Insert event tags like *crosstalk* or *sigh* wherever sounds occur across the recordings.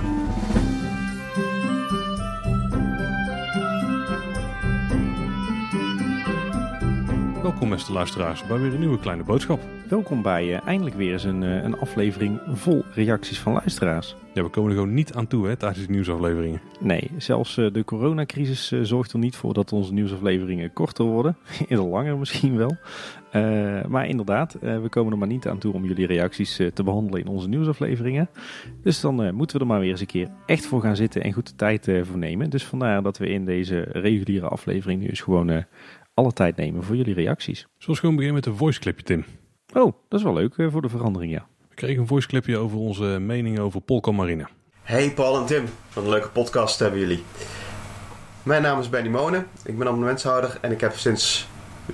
Thank you. Welkom beste luisteraars bij weer een nieuwe kleine boodschap. Welkom bij eh, eindelijk weer eens een, eh, een aflevering vol reacties van luisteraars. Ja, we komen er gewoon niet aan toe hè, tijdens de nieuwsafleveringen. Nee, zelfs eh, de coronacrisis zorgt er niet voor dat onze nieuwsafleveringen korter worden. *laughs* Eerder langer misschien wel. Maar inderdaad, we komen er maar niet aan toe om jullie reacties te behandelen in onze nieuwsafleveringen. Dus dan moeten we er maar weer eens een keer echt voor gaan zitten en goed de tijd voor nemen. Dus vandaar dat we in deze reguliere aflevering nu eens gewoon alle tijd nemen voor jullie reacties. Zoals gewoon beginnen met een voiceclipje Tim. Oh, dat is wel leuk eh, voor de verandering, ja. We kregen een voiceclipje over onze mening over Polka Marine. Hey Paul en Tim, wat een leuke podcast hebben jullie. Mijn naam is Benny Monen, ik ben abonnementshouder en ik heb sinds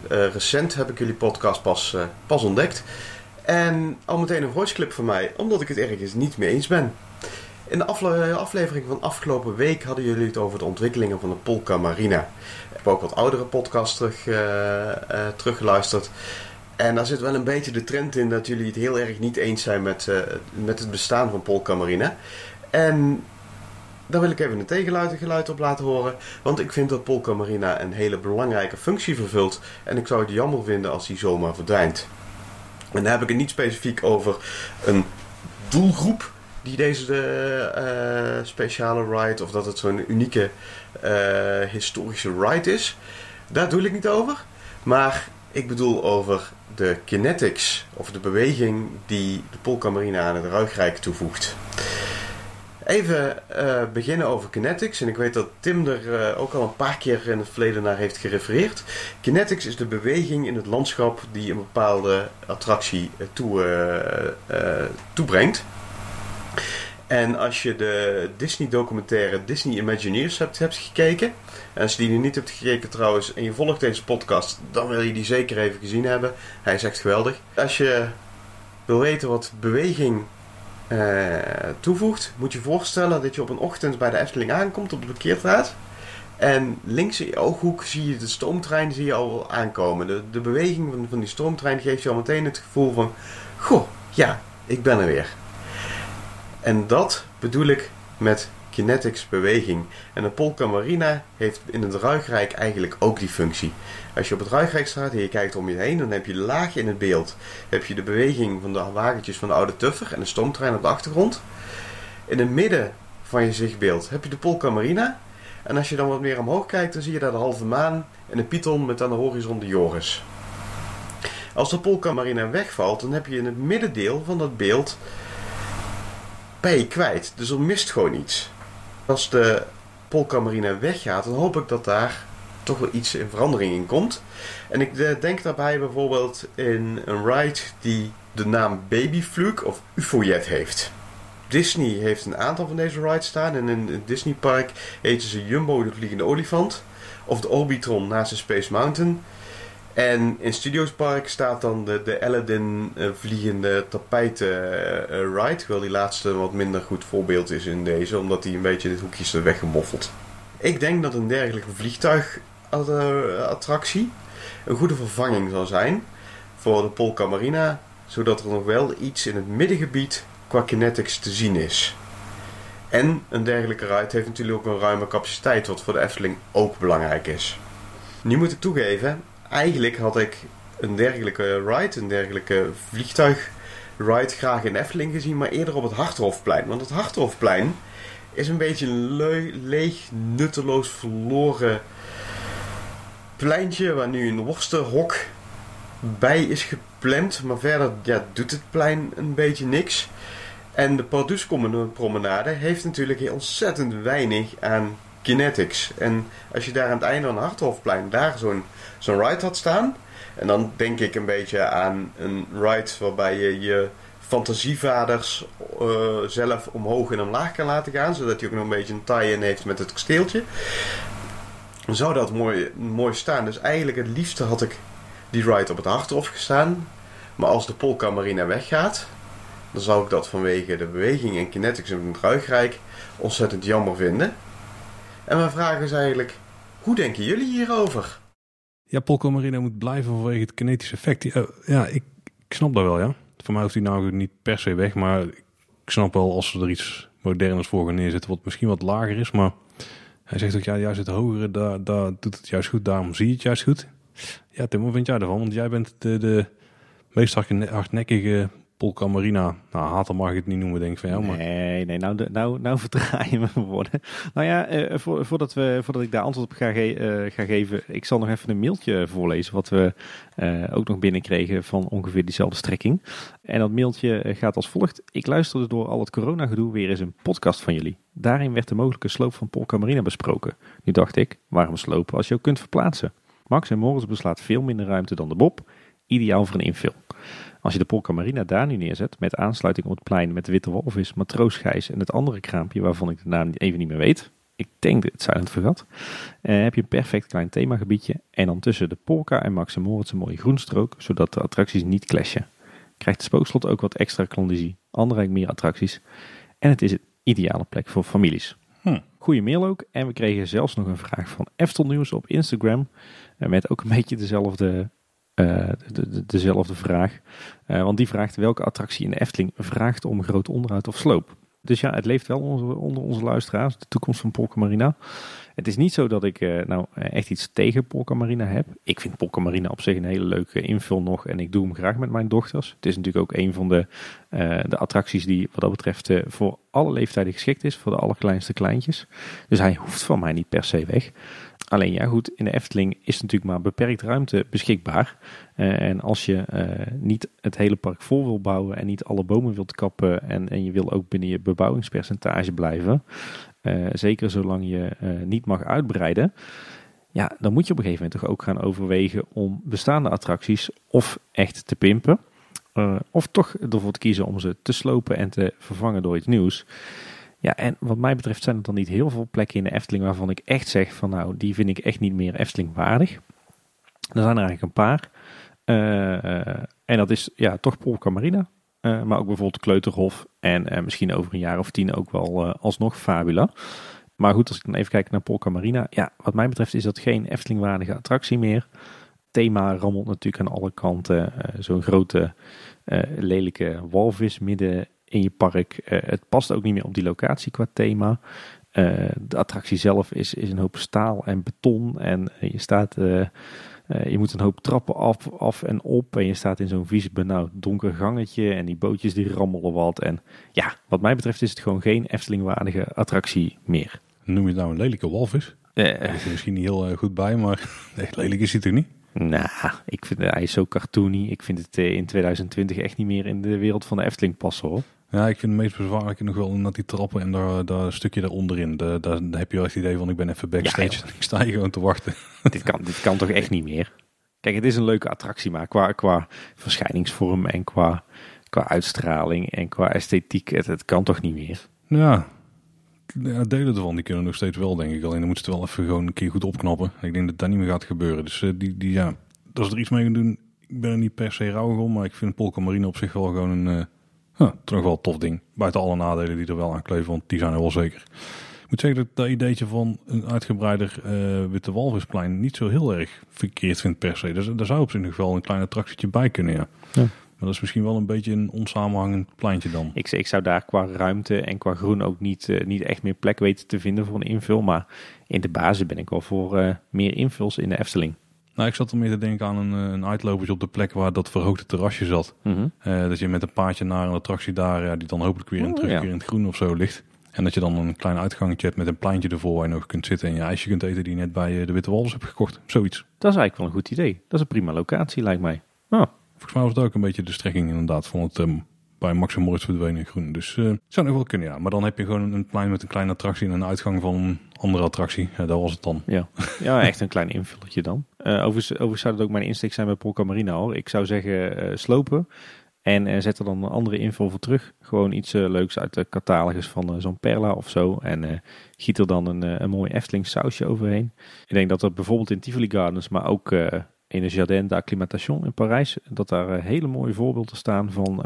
eh, recent heb ik jullie podcast pas, eh, pas ontdekt. En al meteen een voiceclip van mij, omdat ik het ergens niet mee eens ben. In de afle- aflevering van afgelopen week hadden jullie het over de ontwikkelingen van de Polka Marina. Heb ook wat oudere podcasts terug, eh, eh, teruggeluisterd. En daar zit wel een beetje de trend in dat jullie het heel erg niet eens zijn met, eh, met het bestaan van Polka Marina. En daar wil ik even een tegenluid geluid op laten horen. Want ik vind dat Polka Marina een hele belangrijke functie vervult. En ik zou het jammer vinden als die zomaar verdwijnt. En daar heb ik het niet specifiek over een doelgroep die deze speciale ride, of dat het zo'n unieke historische ride is. Daar doe ik niet over. Maar ik bedoel over de kinetics, of de beweging die de Polka Marina aan het Ruigrijk toevoegt. Even eh, beginnen over kinetics. En ik weet dat Tim er eh, ook al een paar keer in het verleden naar heeft gerefereerd. Kinetics is de beweging in het landschap die een bepaalde attractie eh, toe, eh, eh, toebrengt. En als je de Disney-documentaire Disney Imagineers hebt, gekeken. En als je die nog niet hebt gekeken trouwens en je volgt deze podcast, dan wil je die zeker even gezien hebben. Hij is echt geweldig. Als je wil weten wat beweging eh, toevoegt, moet je voorstellen dat je op een ochtend bij de Efteling aankomt op de parkeerstraat. En links in je ooghoek zie je de stoomtrein zie je al aankomen. De, de beweging van, van die stoomtrein geeft je al meteen het gevoel van... Goh, ja, ik ben er weer. En dat bedoel ik met kinetics beweging. En de Polka Marina heeft in het Ruigrijk eigenlijk ook die functie. Als je op het Ruigrijk staat en je kijkt om je heen, dan heb je laag in het beeld. Heb je de beweging van de wagentjes van de oude Tuffer en de stoomtrein op de achtergrond. In het midden van je zichtbeeld heb je de Polka Marina. En als je dan wat meer omhoog kijkt, dan zie je daar de halve maan en de Python met aan de horizon de Joris. Als de Polka Marina wegvalt, dan heb je in het middendeel van dat beeld ben je kwijt. Dus er mist gewoon iets. Als de Polka Marina weggaat, dan hoop ik dat daar toch wel iets in verandering in komt. En ik eh, denk daarbij bijvoorbeeld in een ride die de naam Babyfluke of UFOjet heeft. Disney heeft een aantal van deze rides staan. En in het Disney Park heten ze Jumbo de Vliegende Olifant. Of de Orbitron naast de Space Mountain. En in Studios Park staat dan de, de Aladdin eh, vliegende tapijten eh, eh, ride. Terwijl die laatste wat minder goed voorbeeld is in deze. Omdat die een beetje dit hoekje is. Ik denk dat een dergelijke vliegtuigattractie een goede vervanging zal zijn voor de Polka Marina. Zodat er nog wel iets in het middengebied qua kinetics te zien is. En een dergelijke ride heeft natuurlijk ook een ruime capaciteit, wat voor de Efteling ook belangrijk is. Nu moet ik toegeven, eigenlijk had ik een dergelijke ride, een dergelijke vliegtuigride graag in Efteling gezien, maar eerder op het Harthofplein. Want het Harthofplein is een beetje een leeg, nutteloos, verloren pleintje waar nu een worstenhok bij is gepland. Maar verder ja, doet het plein een beetje niks. En de Pardoespromenade heeft natuurlijk ontzettend weinig aan kinetics. En als je daar aan het einde van het Harthofplein daar zo'n zo'n ride had staan. En dan denk ik een beetje aan een ride waarbij je je fantasievaders eh, zelf omhoog en omlaag kan laten gaan. Zodat hij ook nog een beetje een tie-in heeft met het kasteeltje. Dan zou dat mooi, mooi staan. Dus eigenlijk het liefste had ik die ride op het Harthof gestaan. Maar als de Polka Marina weggaat, dan zou ik dat vanwege de beweging en kinetics in het Ruigrijk ontzettend jammer vinden. En mijn vraag is eigenlijk, hoe denken jullie hierover? Ja, Polka Marina moet blijven vanwege het kinetische effect. Ja, ik, ik snap dat wel, ja. Voor mij hoeft hij nou niet per se weg, maar ik snap wel als er iets moderners voor gaan neerzetten, wat misschien wat lager is. Maar hij zegt ook, ja, juist het hogere, daar, daar doet het juist goed, daarom zie je het juist goed. Ja, Tim, wat vind jij ervan? Want jij bent de, de meest hardne- hardnekkige Polka Marina. Nou, hater mag ik het niet noemen, denk ik van jou. Maar Nee, nee, nou, nou, nou verdraai je me woorden. Nou ja, eh, voor, voordat, we, voordat ik daar antwoord op ga, ge- eh, ga geven, ik zal nog even een mailtje voorlezen wat we eh, ook nog binnenkregen van ongeveer diezelfde strekking. En dat mailtje eh, gaat als volgt. Ik luisterde door al het coronagedoe weer eens een podcast van jullie. Daarin werd de mogelijke sloop van Polka Marina besproken. Nu dacht ik, waarom slopen als je ook kunt verplaatsen? Max en Morris beslaat veel minder ruimte dan de Bob. Ideaal voor een invul. Als je de Polka Marina daar nu neerzet, met aansluiting op het plein met de Witte Walvis, Matroos Gijs en het andere kraampje waarvan ik de naam even niet meer weet. Ik denk het Silent Vergat. eh, heb je een perfect klein themagebiedje. En dan tussen de Polka en Max en Moritz een mooie groenstrook, zodat de attracties niet clashen. Krijgt de spookslot ook wat extra klandizie, andere meer attracties. En het is een ideale plek voor families. Hm. Goeie mail ook. En we kregen zelfs nog een vraag van Eftel Nieuws op Instagram. eh, Met ook een beetje dezelfde, eh, de, de- dezelfde vraag. Eh, want die vraagt welke attractie in de Efteling vraagt om groot onderhoud of sloop. Dus ja, het leeft wel onder, onze luisteraars, de toekomst van Polka Marina. Het is niet zo dat ik eh, nou echt iets tegen Polka Marina heb. Ik vind Polka Marina op zich een hele leuke invul nog en ik doe hem graag met mijn dochters. Het is natuurlijk ook een van de, de attracties die wat dat betreft voor alle leeftijden geschikt is, voor de allerkleinste kleintjes. Dus hij hoeft van mij niet per se weg. Alleen ja, goed, in de Efteling is natuurlijk maar beperkt ruimte beschikbaar. Eh, en als je eh, niet het hele park vol wil bouwen en niet alle bomen wilt kappen en, en je wil ook binnen je bebouwingspercentage blijven, eh, zeker zolang je niet mag uitbreiden, ja, dan moet je op een gegeven moment toch ook gaan overwegen om bestaande attracties of echt te pimpen, of toch ervoor te kiezen om ze te slopen en te vervangen door iets nieuws. Ja, en wat mij betreft zijn er dan niet heel veel plekken in de Efteling waarvan ik echt zeg van nou, die vind ik echt niet meer Efteling waardig. Er zijn er eigenlijk een paar. Eh, en dat is ja, toch Polka Marina. Eh, maar ook bijvoorbeeld Kleuterhof. En eh, misschien over een jaar of tien ook wel alsnog Fabula. Maar goed, als ik dan even kijk naar Polka Marina. Ja, wat mij betreft is dat geen Efteling-waardige attractie meer. Thema rammelt natuurlijk aan alle kanten. Zo'n grote lelijke walvis midden in je park. Eh, het past ook niet meer op die locatie qua thema. Eh, de attractie zelf is, is een hoop staal en beton. En eh, je staat... je moet een hoop trappen af, af en op. En je staat in zo'n vies benauwd donker gangetje. En die bootjes die rammelen wat. En ja, wat mij betreft is het gewoon geen Efteling-waardige attractie meer. noem je het nou een lelijke walvis? Daar is er misschien niet heel goed bij, maar *laughs* echt lelijk is hij toch niet? nou, ik vind, hij is zo cartoony. Ik vind het in 2020 echt niet meer in de wereld van de Efteling passen hoor. Ja, ik vind het meest bezwaarlijke nog wel net die trappen en daar, daar stukje daaronderin. Daar, daar heb je wel echt het idee van ik ben even backstage *laughs* en ik sta hier gewoon te wachten. *laughs* dit, kan, dit kan toch echt niet meer? Kijk, het is een leuke attractie, maar qua, qua verschijningsvorm en qua, qua uitstraling en qua esthetiek, het, het kan toch niet meer? Ja, ja, delen ervan die kunnen nog steeds wel denk ik. Alleen dan moeten ze het wel even gewoon een keer goed opknappen. Ik denk dat dat niet meer gaat gebeuren. Dus eh, die, die, ja, als ze er iets mee gaan doen, ik ben er niet per se rouwig om. Maar ik vind Polka Marine op zich wel gewoon een, eh huh, toch wel een tof ding. Buiten alle nadelen die er wel aan kleven, want die zijn er wel zeker. Ik moet zeggen dat ik dat ideetje van een uitgebreider eh, Witte Walvisplein niet zo heel erg verkeerd vind per se. Dus daar zou op zich nog wel een klein attractietje bij kunnen, ja. Ja. Maar dat is misschien wel een beetje een onsamenhangend pleintje dan. Ik, ik zou daar qua ruimte en qua groen ook niet, eh, niet echt meer plek weten te vinden voor een invul. Maar in de basis ben ik wel voor eh, meer invuls in de Efteling. Nou, ik zat er meer te denken aan een, eh, een uitlopertje op de plek waar dat verhoogde terrasje zat. Mhm. Eh, dat je met een paardje naar een attractie daar, ja, die dan hopelijk weer een Oh, terugkeer ja. in het groen of zo ligt. En dat je dan een klein uitgangetje hebt met een pleintje ervoor waar je nog kunt zitten en je ijsje kunt eten die je net bij eh, de Witte Walvis hebt gekocht. Zoiets. Dat is eigenlijk wel een goed idee. Dat is een prima locatie, lijkt mij. Oh, Volgens mij was het ook een beetje de strekking inderdaad van het ehm, bij Max en Moritz verdwenen in groen. Dus eh zou nog wel kunnen, ja. Maar dan heb je gewoon een plein met een kleine attractie en een uitgang van een andere attractie. Ja, dat was het dan. ja. ja, echt een klein invulletje dan. Eh overigens, zou dat ook mijn insteek zijn bij Polka Marina hoor. Ik zou zeggen eh, slopen en eh, zet er dan een andere invul voor terug. Gewoon iets leuks uit de catalogus van zo'n Perla of zo. En giet er dan een, een mooi Efteling sausje overheen. Ik denk dat er bijvoorbeeld in Tivoli Gardens, maar ook in de Jardin d'Acclimatation in Parijs, dat daar hele mooie voorbeelden staan van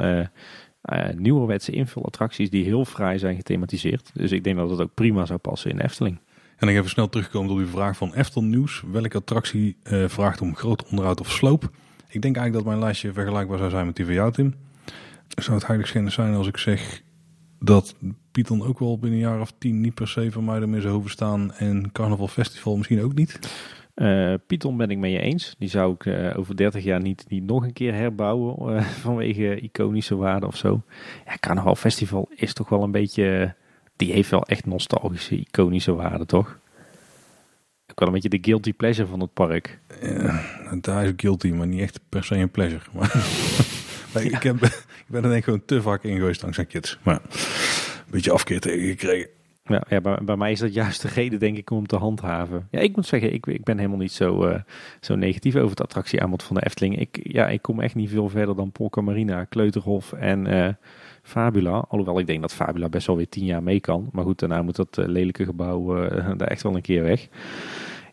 eh, nieuwerwetse invulattracties die heel fraai zijn gethematiseerd. Dus ik denk dat het ook prima zou passen in Efteling. En dan even snel terugkomen op uw vraag van Eftel Nieuws. Welke attractie eh, vraagt om groot onderhoud of sloop? Ik denk eigenlijk dat mijn lijstje vergelijkbaar zou zijn met die van jou, Tim. Zou het heiligschennis zijn als ik zeg dat Python ook wel binnen een jaar of tien niet per se van mij ermee zou hoeven staan. En Carnaval Festival misschien ook niet. Uh, Python ben ik mee je eens. Die zou ik uh, over 30 jaar niet, niet nog een keer herbouwen *laughs* vanwege iconische waarde of zo. Ja, Carnaval Festival is toch wel een beetje... Die heeft wel echt nostalgische, iconische waarde, toch? Ook wel een beetje de guilty pleasure van het park. Ja, daar is guilty, maar niet echt per se een pleasure. Maar, *laughs* ik, heb, ik ben er denk ik gewoon te vaak in geweest dankzij kids. Maar een beetje afkeer tegengekregen. Ja, ja bij, mij is dat juist de reden, denk ik, om te handhaven. Ja, ik moet zeggen, ik, ik ben helemaal niet zo, uh, zo negatief over het attractieaanbod van de Efteling. Ik, ja, ik kom echt niet veel verder dan Polka Marina, Kleuterhof en uh, Fabula. Alhoewel ik denk dat Fabula best wel weer tien jaar mee kan. Maar goed, daarna moet dat uh, lelijke gebouw *laughs* daar echt wel een keer weg.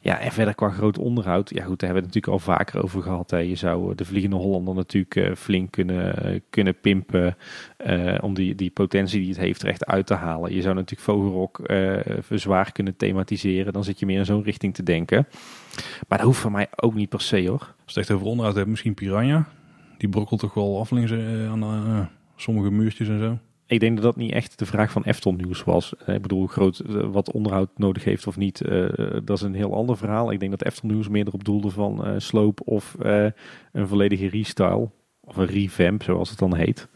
Ja, en verder qua groot onderhoud, ja goed, daar hebben we het natuurlijk al vaker over gehad. Hè. Je zou de Vliegende Hollander natuurlijk uh, flink kunnen, kunnen pimpen om die, die potentie die het heeft er echt uit te halen. Je zou natuurlijk Vogelrok uh, zwaar kunnen thematiseren, dan zit je meer in zo'n richting te denken. Maar dat hoeft voor mij ook niet per se hoor. Als het over onderhoud hebt, misschien Piranha. Die brokkelt toch wel af links aan sommige muurtjes en zo. Ik denk dat dat niet echt de vraag van Efton Nieuws was. Ik bedoel, groot, wat onderhoud nodig heeft of niet, uh, dat is een heel ander verhaal. Ik denk dat Efton Nieuws meer erop doelde van uh, sloop of uh, een volledige restyle. Of een revamp, zoals het dan heet.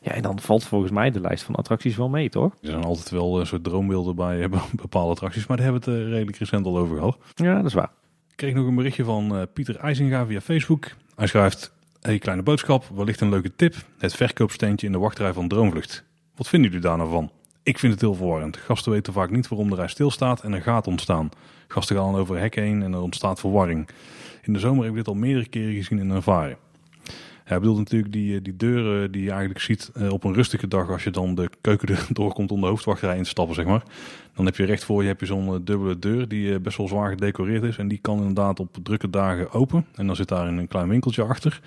Ja, en dan valt volgens mij de lijst van attracties wel mee, toch? Er zijn altijd wel een soort droombeelden bij *laughs* bepaalde attracties, maar daar hebben we het redelijk recent al over gehad. Ja, dat is waar. Ik kreeg nog een berichtje van Pieter IJzinga via Facebook. Hij schrijft... Hey, kleine boodschap, wellicht een leuke tip. Het verkoopsteentje in de wachtrij van Droomvlucht. Wat vinden jullie daar nou van? Ik vind het heel verwarrend. Gasten weten vaak niet waarom de rij stilstaat en er gaat ontstaan. Gasten gaan over hek heen en er ontstaat verwarring. In de zomer heb ik dit al meerdere keren gezien en ervaren. Hij bedoelt natuurlijk die, die deuren die je eigenlijk ziet op een rustige dag als je dan de keuken *laughs* doorkomt om de hoofdwachtrij in te stappen, zeg maar. Dan heb je recht voor je heb je zo'n dubbele deur die best wel zwaar gedecoreerd is. En die kan inderdaad op drukke dagen open. En dan zit daar een klein winkeltje achter.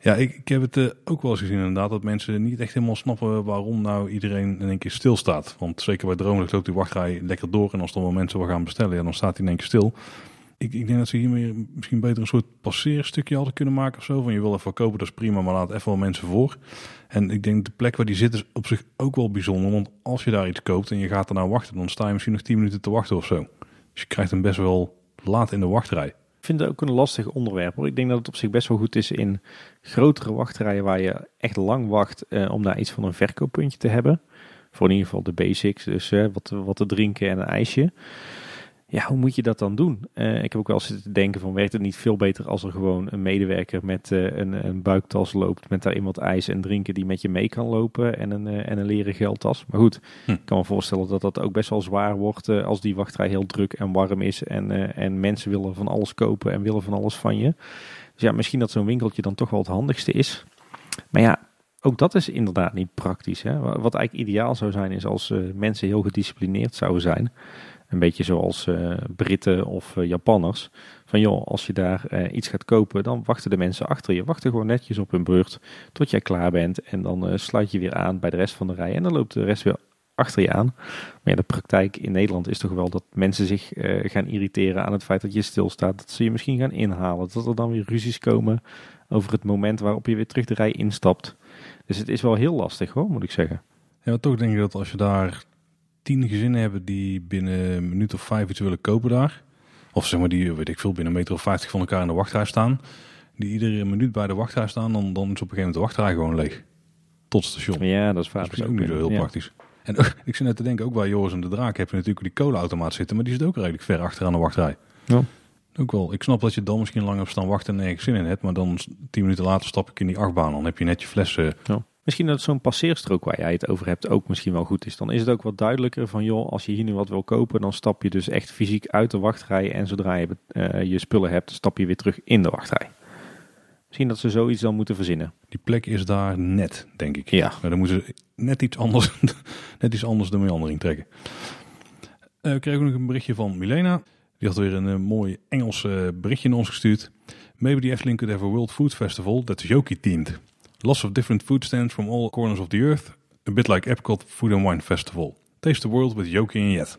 Ja, ik, ik heb het ook wel eens gezien inderdaad dat mensen niet echt helemaal snappen waarom nou iedereen in één keer stilstaat. Want zeker bij Droomlicht loopt die wachtrij lekker door. En als dan wel mensen wil gaan bestellen, dan staat hij in één keer stil. Ik, ik denk dat ze hiermee misschien beter een soort passeerstukje hadden kunnen maken of zo. Van je wil even kopen, dat is prima, maar laat even wel mensen voor. En ik denk de plek waar die zit is op zich ook wel bijzonder. Want als je daar iets koopt en je gaat er nou wachten, dan sta je misschien nog 10 minuten te wachten of zo. Dus je krijgt hem best wel laat in de wachtrij. Ik vind het ook een lastig onderwerp. Hoor. Ik denk dat het op zich best wel goed is in grotere wachtrijen waar je echt lang wacht eh, om daar iets van een verkooppuntje te hebben. Voor in ieder geval de basics, dus eh, wat, wat te drinken en een ijsje. Ja, hoe moet je dat dan doen? Uh, ik heb ook wel zitten te denken van werkt het niet veel beter als er gewoon een medewerker met uh, een, een, buiktas loopt met daarin wat ijs en drinken die met je mee kan lopen en een, uh, en een leren geldtas. Maar goed, hm. ik kan me voorstellen dat dat ook best wel zwaar wordt als die wachtrij heel druk en warm is en, en mensen willen van alles kopen en willen van alles van je. Dus ja, misschien dat zo'n winkeltje dan toch wel het handigste is. Maar ja, ook dat is inderdaad niet praktisch. Hè? Wat eigenlijk ideaal zou zijn is als mensen heel gedisciplineerd zouden zijn. Een beetje zoals uh, Britten of uh, Japanners. Van joh, als je daar uh, iets gaat kopen, dan wachten de mensen achter je. Wachten gewoon netjes op hun beurt tot jij klaar bent. En dan sluit je weer aan bij de rest van de rij. En dan loopt de rest weer achter je aan. Maar ja, de praktijk in Nederland is toch wel dat mensen zich gaan irriteren aan het feit dat je stilstaat. Dat ze je misschien gaan inhalen. Dat er dan weer ruzies komen over het moment waarop je weer terug de rij instapt. Dus het is wel heel lastig hoor, moet ik zeggen. Ja, toch denk ik dat als je daar tien gezinnen hebben die binnen een minuut of vijf iets willen kopen daar. Of zeg maar die, weet ik veel, binnen een meter of vijftig van elkaar in de wachtrij staan. Die iedere minuut bij de wachtrij staan, dan, dan is op een gegeven moment de wachtrij gewoon leeg. Tot station. Ja, dat is vaak dat is ook niet zo heel ja. praktisch. En ik zit net te denken, ook bij Joris en de Draak heb je natuurlijk die kolenautomaat zitten, maar die zit ook redelijk ver achter aan de wachtrij. Ja. Ook wel. Ik snap dat je dan misschien lang op staan wachten en nergens zin in hebt, maar dan tien minuten later stap ik in die achtbaan. Dan heb je net je flessen. Ja. Misschien dat zo'n passeerstrook waar jij het over hebt ook misschien wel goed is. Dan is het ook wat duidelijker van joh, als je hier nu wat wil kopen, dan stap je dus echt fysiek uit de wachtrij. En zodra je uh, je spullen hebt, stap je weer terug in de wachtrij. Misschien dat ze zoiets dan moeten verzinnen. Die plek is daar net, denk ik. Ja. Maar dan moeten ze net iets anders, *laughs* net iets anders de meandering trekken. Uh, we kregen ook nog een berichtje van Milena. Die had weer een uh, mooi Engels berichtje in ons gestuurd. Maybe the Efteling could have a World Food Festival that's Yoki themed. Lots of different food stands from all corners of the earth. A bit like Epcot Food and Wine Festival. Taste the world with Yoki en Jet.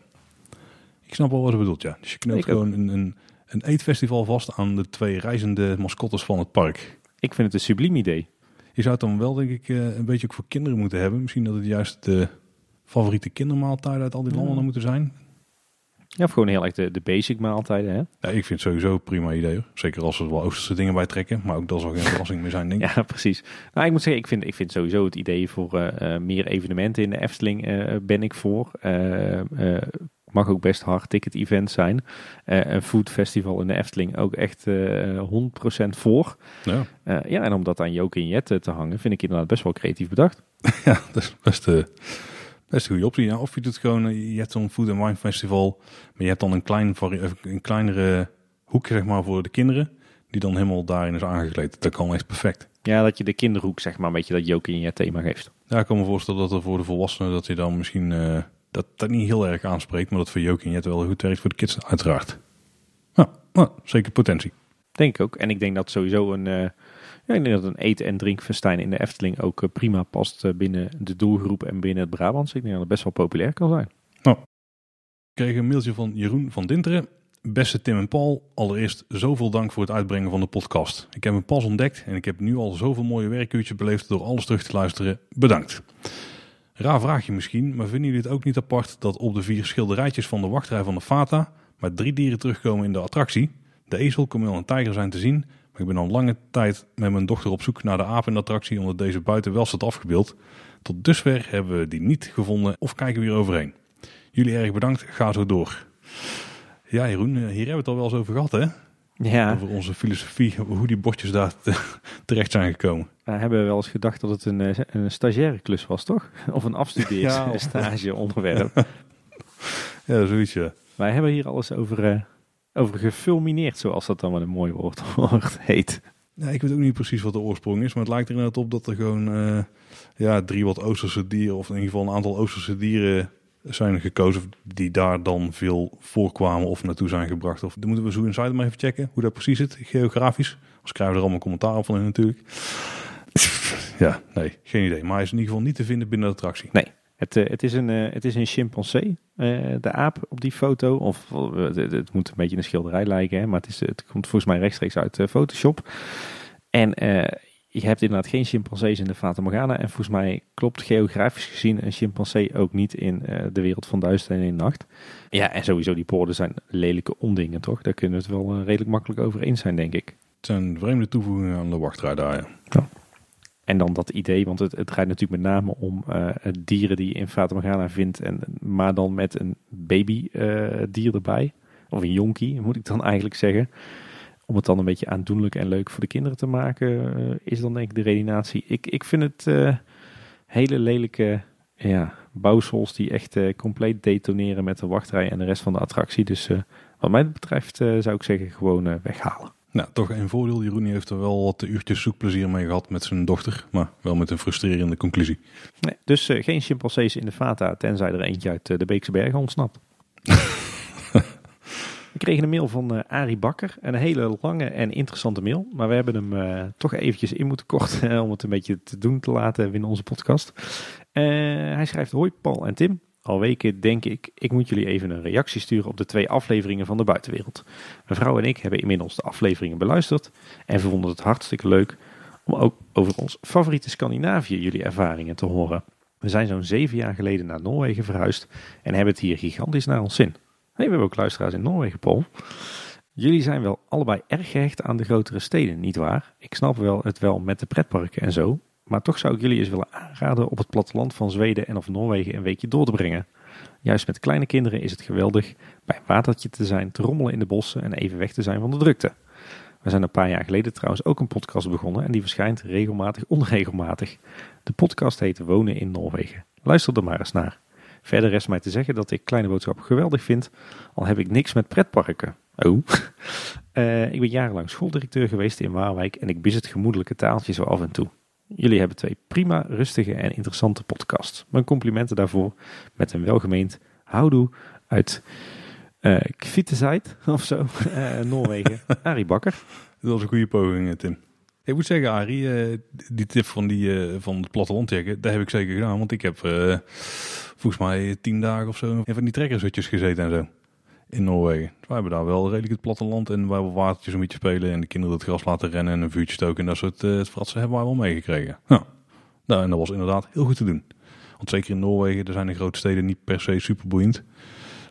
Ik snap wel wat ze bedoelt, ja. Dus je knoopt gewoon een, een, een eetfestival vast aan de twee reizende mascottes van het park. Ik vind het een subliem idee. Je zou het dan wel, denk ik, eh, een beetje ook voor kinderen moeten hebben. Misschien dat het juist de favoriete kindermaaltijd uit al die landen Ja. moeten zijn. Ja, of gewoon heel erg de, de basic maaltijden, hè? Ja, ik vind het sowieso een prima idee. hoor. Zeker als er wel Oosterse dingen bij trekken. Maar ook dat zal geen *laughs* verrassing meer zijn, denk ik. Ja, precies. Nou, ik moet zeggen, ik vind, ik vind sowieso het idee voor eh, eh, meer evenementen in de Efteling eh, ben ik voor. Eh, mag ook best hard ticket event zijn. Een food festival in de Efteling ook echt eh 100% voor. Ja, ja, en om dat aan Joke en Jet eh, te hangen, vind ik inderdaad best wel creatief bedacht. *laughs* ja dat is best, best een goede optie. Ja, of je doet gewoon, eh, je hebt zo'n food and wine festival. Maar je hebt dan een, klein of een kleinere hoek, zeg maar, voor de kinderen. Die dan helemaal daarin is aangekleed. Dat kan echt perfect. Ja, dat je de kinderhoek, zeg maar, een beetje dat Joke en Jet thema geeft. Ja, ik kan me voorstellen dat er voor de volwassenen dat je dan misschien eh, dat, dat niet heel erg aanspreekt, maar dat voor Jokie net wel goed werkt voor de kids uiteraard. Ja, nou, zeker potentie. Denk ik ook. En ik denk dat sowieso een, eh, ik denk dat een eten- en drinkfestijn in de Efteling ook eh, prima past eh, binnen de doelgroep en binnen het Brabants. Ik denk dat het best wel populair kan zijn. Ik kreeg een mailtje van Jeroen van Dinteren. Beste Tim en Paul, allereerst zoveel dank voor het uitbrengen van de podcast. Ik heb hem pas ontdekt en ik heb nu al zoveel mooie werkuurtjes beleefd door alles terug te luisteren. Bedankt. Raar vraagje misschien, maar vinden jullie het ook niet apart dat op de vier schilderijtjes van de wachtrij van de Fata maar drie dieren terugkomen in de attractie? De ezel, kameel en tijger zijn te zien, maar ik ben al lange tijd met mijn dochter op zoek naar de aap in de attractie omdat deze buiten wel staat afgebeeld. Tot dusver hebben we die niet gevonden of kijken we hier overheen. Jullie erg bedankt, ga zo door. Ja, Jeroen, eh, hier hebben we het al wel eens over gehad, hè? Ja, Over onze filosofie, hoe die bordjes daar te- terecht zijn gekomen. we hebben wel eens gedacht dat het een, eh, een stagiaire klus was, toch? Of een Ja. afstudeerstage *laughs* onderwerp. Ja, zoiets, ja. Wij hebben hier alles over, eh, over gefulmineerd, zoals dat dan wel een mooi woord, *laughs* woord heet. Ja, ik weet ook niet precies wat de oorsprong is, maar het lijkt er inderdaad op dat er gewoon eh, ja, drie wat Oosterse dieren, of in ieder geval een aantal Oosterse dieren zijn gekozen die daar dan veel voorkwamen of naartoe zijn gebracht. Of, dan moeten we zo inside maar even checken hoe dat precies zit, geografisch. Als krijgen we er allemaal commentaar op van in natuurlijk. *laughs* Ja, nee, geen idee. Maar hij is in ieder geval niet te vinden binnen de attractie. Het, eh, het, is een, eh, het is een chimpansee, eh, de aap op die foto. Of het, moet een beetje een schilderij lijken, hè, maar het, is, het komt volgens mij rechtstreeks uit Photoshop. En je hebt inderdaad geen chimpansees in de Fata Morgana. En volgens mij klopt geografisch gezien een chimpansee ook niet in de wereld van duister en in nacht. Ja, en sowieso die poorten zijn lelijke ondingen, toch? Daar kunnen we het wel redelijk makkelijk over eens zijn, denk ik. Het zijn vreemde toevoegingen aan de wachtrij daar, ja. En dan dat idee, want het, het draait natuurlijk met name om eh, dieren die je in Fata Morgana vindt, en, maar dan met een babydier dier erbij. Of een jonkie, moet ik dan *laughs* eigenlijk zeggen. Om het dan een beetje aandoenlijk en leuk voor de kinderen te maken, eh, is dan denk ik de redenatie. Ik, ik vind het eh, hele lelijke ja, bouwsels die echt eh, compleet detoneren met de wachtrij en de rest van de attractie. Dus eh, wat mij betreft eh, zou ik zeggen gewoon eh, weghalen. Nou, toch een voordeel. Jeroen heeft er wel wat uurtjes zoekplezier mee gehad met zijn dochter. Maar wel met een frustrerende conclusie. Nee, dus eh, geen chimpansees in de Fata, tenzij er eentje uit eh, de Beekse Bergen ontsnapt. *laughs* We kregen een mail van eh Arie Bakker. Een hele lange en interessante mail. Maar we hebben hem toch eventjes in moeten korten *laughs* om het een beetje te doen te laten in onze podcast. Hij schrijft, hoi Paul en Tim. Al weken denk ik, ik moet jullie even een reactie sturen op de twee afleveringen van de buitenwereld. Mijn vrouw en ik hebben inmiddels de afleveringen beluisterd en vonden het hartstikke leuk om ook over ons favoriete Scandinavië jullie ervaringen te horen. We zijn zo'n zeven jaar geleden naar Noorwegen verhuisd en hebben het hier gigantisch naar ons zin. Hey, we hebben ook luisteraars in Noorwegen, Paul. Jullie zijn wel allebei erg gehecht aan de grotere steden, nietwaar? Ik snap wel het wel met de pretparken en zo, maar toch zou ik jullie eens willen aanraden op het platteland van Zweden en of Noorwegen een weekje door te brengen. Juist met kleine kinderen is het geweldig bij een watertje te zijn, te rommelen in de bossen en even weg te zijn van de drukte. We zijn een paar jaar geleden trouwens ook een podcast begonnen en die verschijnt regelmatig onregelmatig. De podcast heet Wonen in Noorwegen. Luister er maar eens naar. Verder rest mij te zeggen dat ik Kleine Boodschap geweldig vind, al heb ik niks met pretparken. Oh. *laughs* Eh, ik ben jarenlang schooldirecteur geweest in Waalwijk en ik bis het gemoedelijke taaltje zo af en toe. Jullie hebben twee prima, rustige en interessante podcasts. Mijn complimenten daarvoor met een welgemeend houdoe uit eh Kvittezijd of zo, *laughs* eh, Noorwegen. *laughs* Arie Bakker. Dat was een goede poging, eh, Tim. Ik moet zeggen, Arie, die tip van, die, van het platteland checken, dat heb ik zeker gedaan. Want ik heb eh, volgens mij tien dagen of zo in van die trekkershutjes gezeten en zo. In Noorwegen. Dus wij hebben daar wel redelijk het platteland en waar we watertjes een beetje spelen en de kinderen het gras laten rennen en een vuurtje stoken en dat soort uh, fratsen hebben wij wel meegekregen. Ja. Nou, en dat was inderdaad heel goed te doen. Want zeker in Noorwegen, er zijn de grote steden niet per se super boeiend.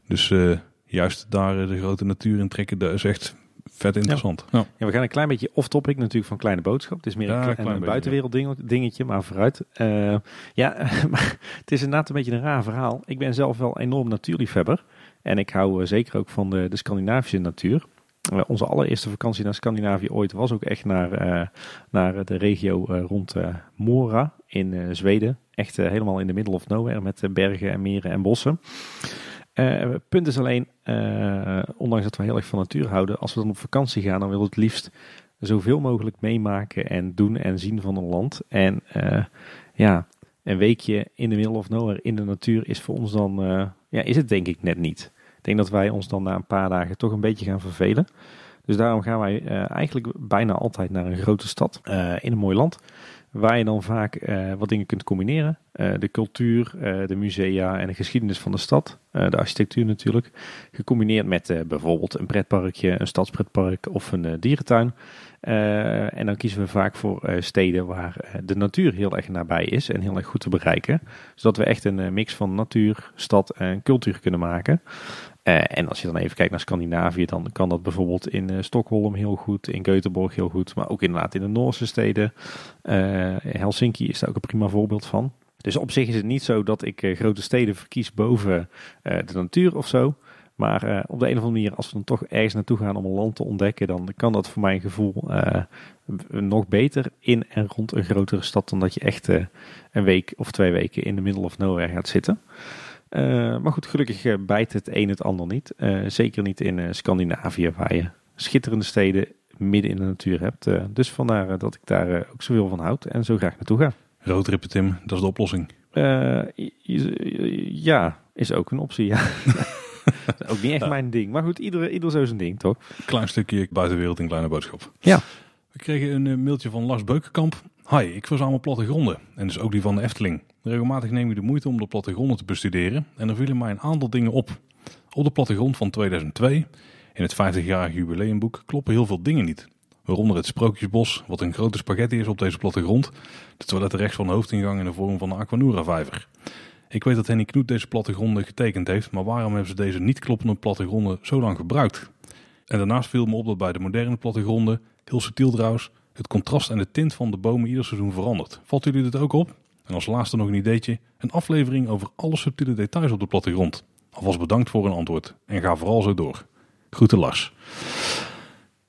Dus uh, juist daar de grote natuur in trekken, dat is echt vet interessant. Ja. ja. we gaan een klein beetje off-topic natuurlijk van Kleine Boodschap. Het is meer een, klein, een buitenwereld ding, dingetje, maar vooruit. Uh, ja, *laughs* maar het is inderdaad een beetje een raar verhaal. Ik ben zelf wel enorm natuurliefhebber. En ik hou uh, zeker ook van de, de Scandinavische natuur. Uh, onze allereerste vakantie naar Scandinavië ooit was ook echt naar, naar de regio rond Mora in Zweden. Echt helemaal in de middle of nowhere met bergen en meren en bossen. Uh, punt is alleen, ondanks dat we heel erg van natuur houden, als we dan op vakantie gaan, dan willen we het liefst zoveel mogelijk meemaken en doen en zien van een land. En ja, een weekje in de middle of nowhere in de natuur is voor ons dan, ja, is het denk ik net niet. Denk dat wij ons dan na een paar dagen toch een beetje gaan vervelen. Dus daarom gaan wij eigenlijk bijna altijd naar een grote stad in een mooi land. Waar je dan vaak uh, wat dingen kunt combineren. De cultuur, de musea en de geschiedenis van de stad. de architectuur natuurlijk. Gecombineerd met bijvoorbeeld een pretparkje, een stadspretpark of een dierentuin. en dan kiezen we vaak voor steden waar de natuur heel erg nabij is en heel erg goed te bereiken. Zodat we echt een mix van natuur, stad en cultuur kunnen maken. Uh, en als je dan even kijkt naar Scandinavië, dan kan dat bijvoorbeeld in uh, Stockholm heel goed, in Göteborg heel goed, maar ook inderdaad in de Noorse steden. Uh, Helsinki is daar ook een prima voorbeeld van. Dus op zich is het niet zo dat ik grote steden verkies boven de natuur of zo. Maar op de een of andere manier, als we dan toch ergens naartoe gaan om een land te ontdekken, dan kan dat voor mijn gevoel nog beter in en rond een grotere stad dan dat je echt een week of twee weken in de middle of nowhere gaat zitten. Uh, maar goed, gelukkig uh, bijt het een het ander niet. Uh, zeker niet in Scandinavië, waar je schitterende steden midden in de natuur hebt. dus vandaar dat ik daar ook zoveel van houd en zo graag naartoe ga. Roadtrippen, Tim, dat is de oplossing. ja, is ook een optie, ja. *laughs* ook niet echt mijn ding. Maar goed, ieder, ieder zo zijn ding, toch? Klein stukje buitenwereld in kleine boodschap. Ja. We kregen een mailtje van Lars Beukenkamp. Hi, ik verzamel plattegronden. En dus ook die van de Efteling. Regelmatig neem ik de moeite om de plattegronden te bestuderen en er vielen mij een aantal dingen op. Op de plattegrond van 2002, in het 50-jarig jubileumboek, kloppen heel veel dingen niet. Waaronder het Sprookjesbos, wat een grote spaghetti is op deze plattegrond, de toiletten rechts van de hoofdingang in de vorm van een Aquanura-vijver. Ik weet dat Henny Knoet deze plattegronden getekend heeft, maar waarom hebben ze deze niet kloppende plattegronden zo lang gebruikt? En daarnaast viel me op dat bij de moderne plattegronden, heel subtiel trouwens, het contrast en de tint van de bomen ieder seizoen verandert. Valt jullie dit ook op? En als laatste nog een ideetje, een aflevering over alle subtiele details op de plattegrond. Alvast bedankt voor een antwoord en ga vooral zo door. Groeten Lars.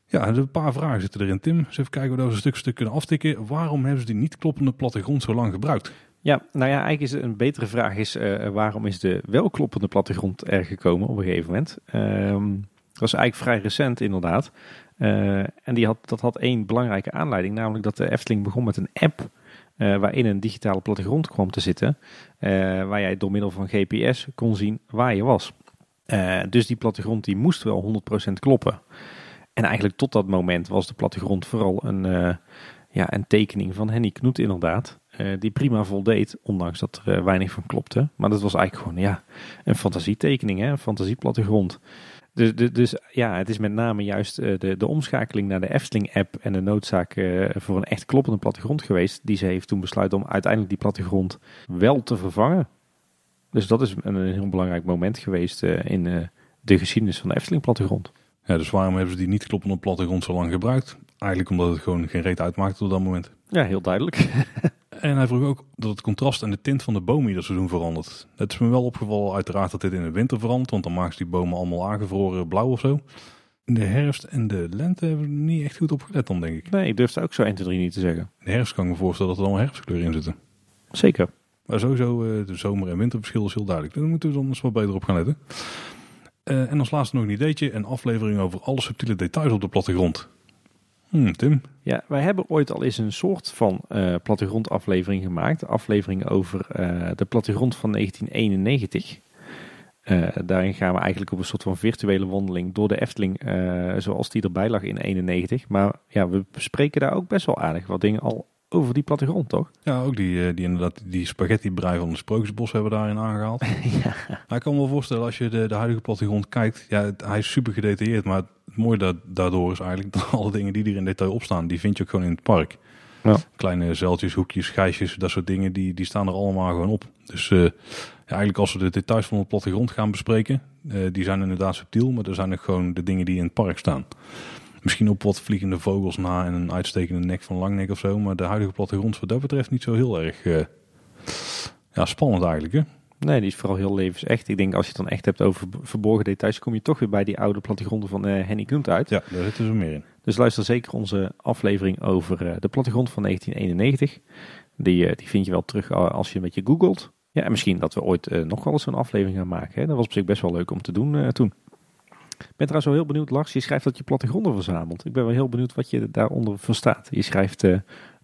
Ja, een paar vragen zitten erin Tim. Dus even kijken we een stuk stuk kunnen aftikken. Waarom hebben ze die niet kloppende plattegrond zo lang gebruikt? Ja, nou ja, eigenlijk is een betere vraag is uh, waarom is de wel kloppende plattegrond er gekomen op een gegeven moment? Um, dat was eigenlijk vrij recent inderdaad. Uh, en die had, dat had één belangrijke aanleiding, namelijk dat de Efteling begon met een app uh, waarin een digitale plattegrond kwam te zitten, uh, waar jij door middel van GPS kon zien waar je was. Dus die plattegrond die moest wel 100% kloppen. En eigenlijk tot dat moment was de plattegrond vooral een, ja, een tekening van Henny Knoet inderdaad. die prima voldeed, ondanks dat er weinig van klopte. Maar dat was eigenlijk gewoon ja, een fantasietekening, hè? een fantasieplattegrond. Dus, dus, ja, het is met name juist uh, de, de omschakeling naar de Efteling-app en de noodzaak uh, voor een echt kloppende plattegrond geweest. Die ze heeft toen besluiten om uiteindelijk die plattegrond wel te vervangen. Dus dat is een, heel belangrijk moment geweest uh, in de geschiedenis van de Efteling-plattegrond. Ja, dus waarom hebben ze die niet kloppende plattegrond zo lang gebruikt? Eigenlijk omdat het gewoon geen reet uitmaakte op dat moment. Ja, heel duidelijk. *laughs* En hij vroeg ook dat het contrast en de tint van de bomen ieder seizoen verandert. Het is me wel opgevallen uiteraard dat dit in de winter verandert, want dan maken ze die bomen allemaal aangevroren blauw of zo. In de herfst en de lente hebben we er niet echt goed op gelet dan, denk ik. Nee, ik durf het ook zo 1, 2, 3 niet te zeggen. In de herfst kan ik me voorstellen dat er allemaal herfstkleuren in zitten. Zeker. Maar sowieso, uh, de zomer- en winterverschil is heel duidelijk. Daar moeten we dan eens wat beter op gaan letten. Uh, en als laatste nog een ideetje, een aflevering over alle subtiele details op de plattegrond. Hmm, Tim? Ja, wij hebben ooit al eens een soort van uh, plattegrondaflevering gemaakt. Aflevering over uh, de plattegrond van 1991. Uh, daarin gaan we eigenlijk op een soort van virtuele wandeling door de Efteling, zoals die erbij lag in 91. Maar ja, we bespreken daar ook best wel aardig wat dingen al over die plattegrond, toch? Ja, ook die, die inderdaad die spaghetti brei van de Sprookjesbos hebben we daarin aangehaald. *laughs* ja. Maar ik kan me wel voorstellen, als je de, de huidige plattegrond kijkt, ja, het, hij is super gedetailleerd, maar het mooie da daardoor is eigenlijk *laughs* dat alle dingen die er in detail op staan, die vind je ook gewoon in het park. Ja. Kleine zeiltjes, hoekjes, gijsjes, dat soort dingen, die, die staan er allemaal gewoon op. Dus uh, ja, eigenlijk als we de details van de plattegrond gaan bespreken, uh, die zijn inderdaad subtiel, maar er zijn ook gewoon de dingen die in het park staan. Misschien op wat vliegende vogels na en een uitstekende nek van langnek of zo, maar de huidige plattegrond wat dat betreft niet zo heel erg uh, ja, spannend eigenlijk hè. Nee, die is vooral heel levensecht. Ik denk als je het dan echt hebt over verborgen details, kom je toch weer bij die oude plattegronden van uh, Henny Kunt uit. Ja, daar zitten ze meer in. Dus luister zeker onze aflevering over uh, de plattegrond van 1991. Die, uh, die vind je wel terug als je een beetje googelt. Ja, en misschien dat we ooit nog wel eens zo'n aflevering gaan maken. Hè? Dat was op zich best wel leuk om te doen toen. Ik ben trouwens wel heel benieuwd, Lars. Je schrijft dat je plattegronden verzamelt. Ik ben wel heel benieuwd wat je daaronder verstaat. Je schrijft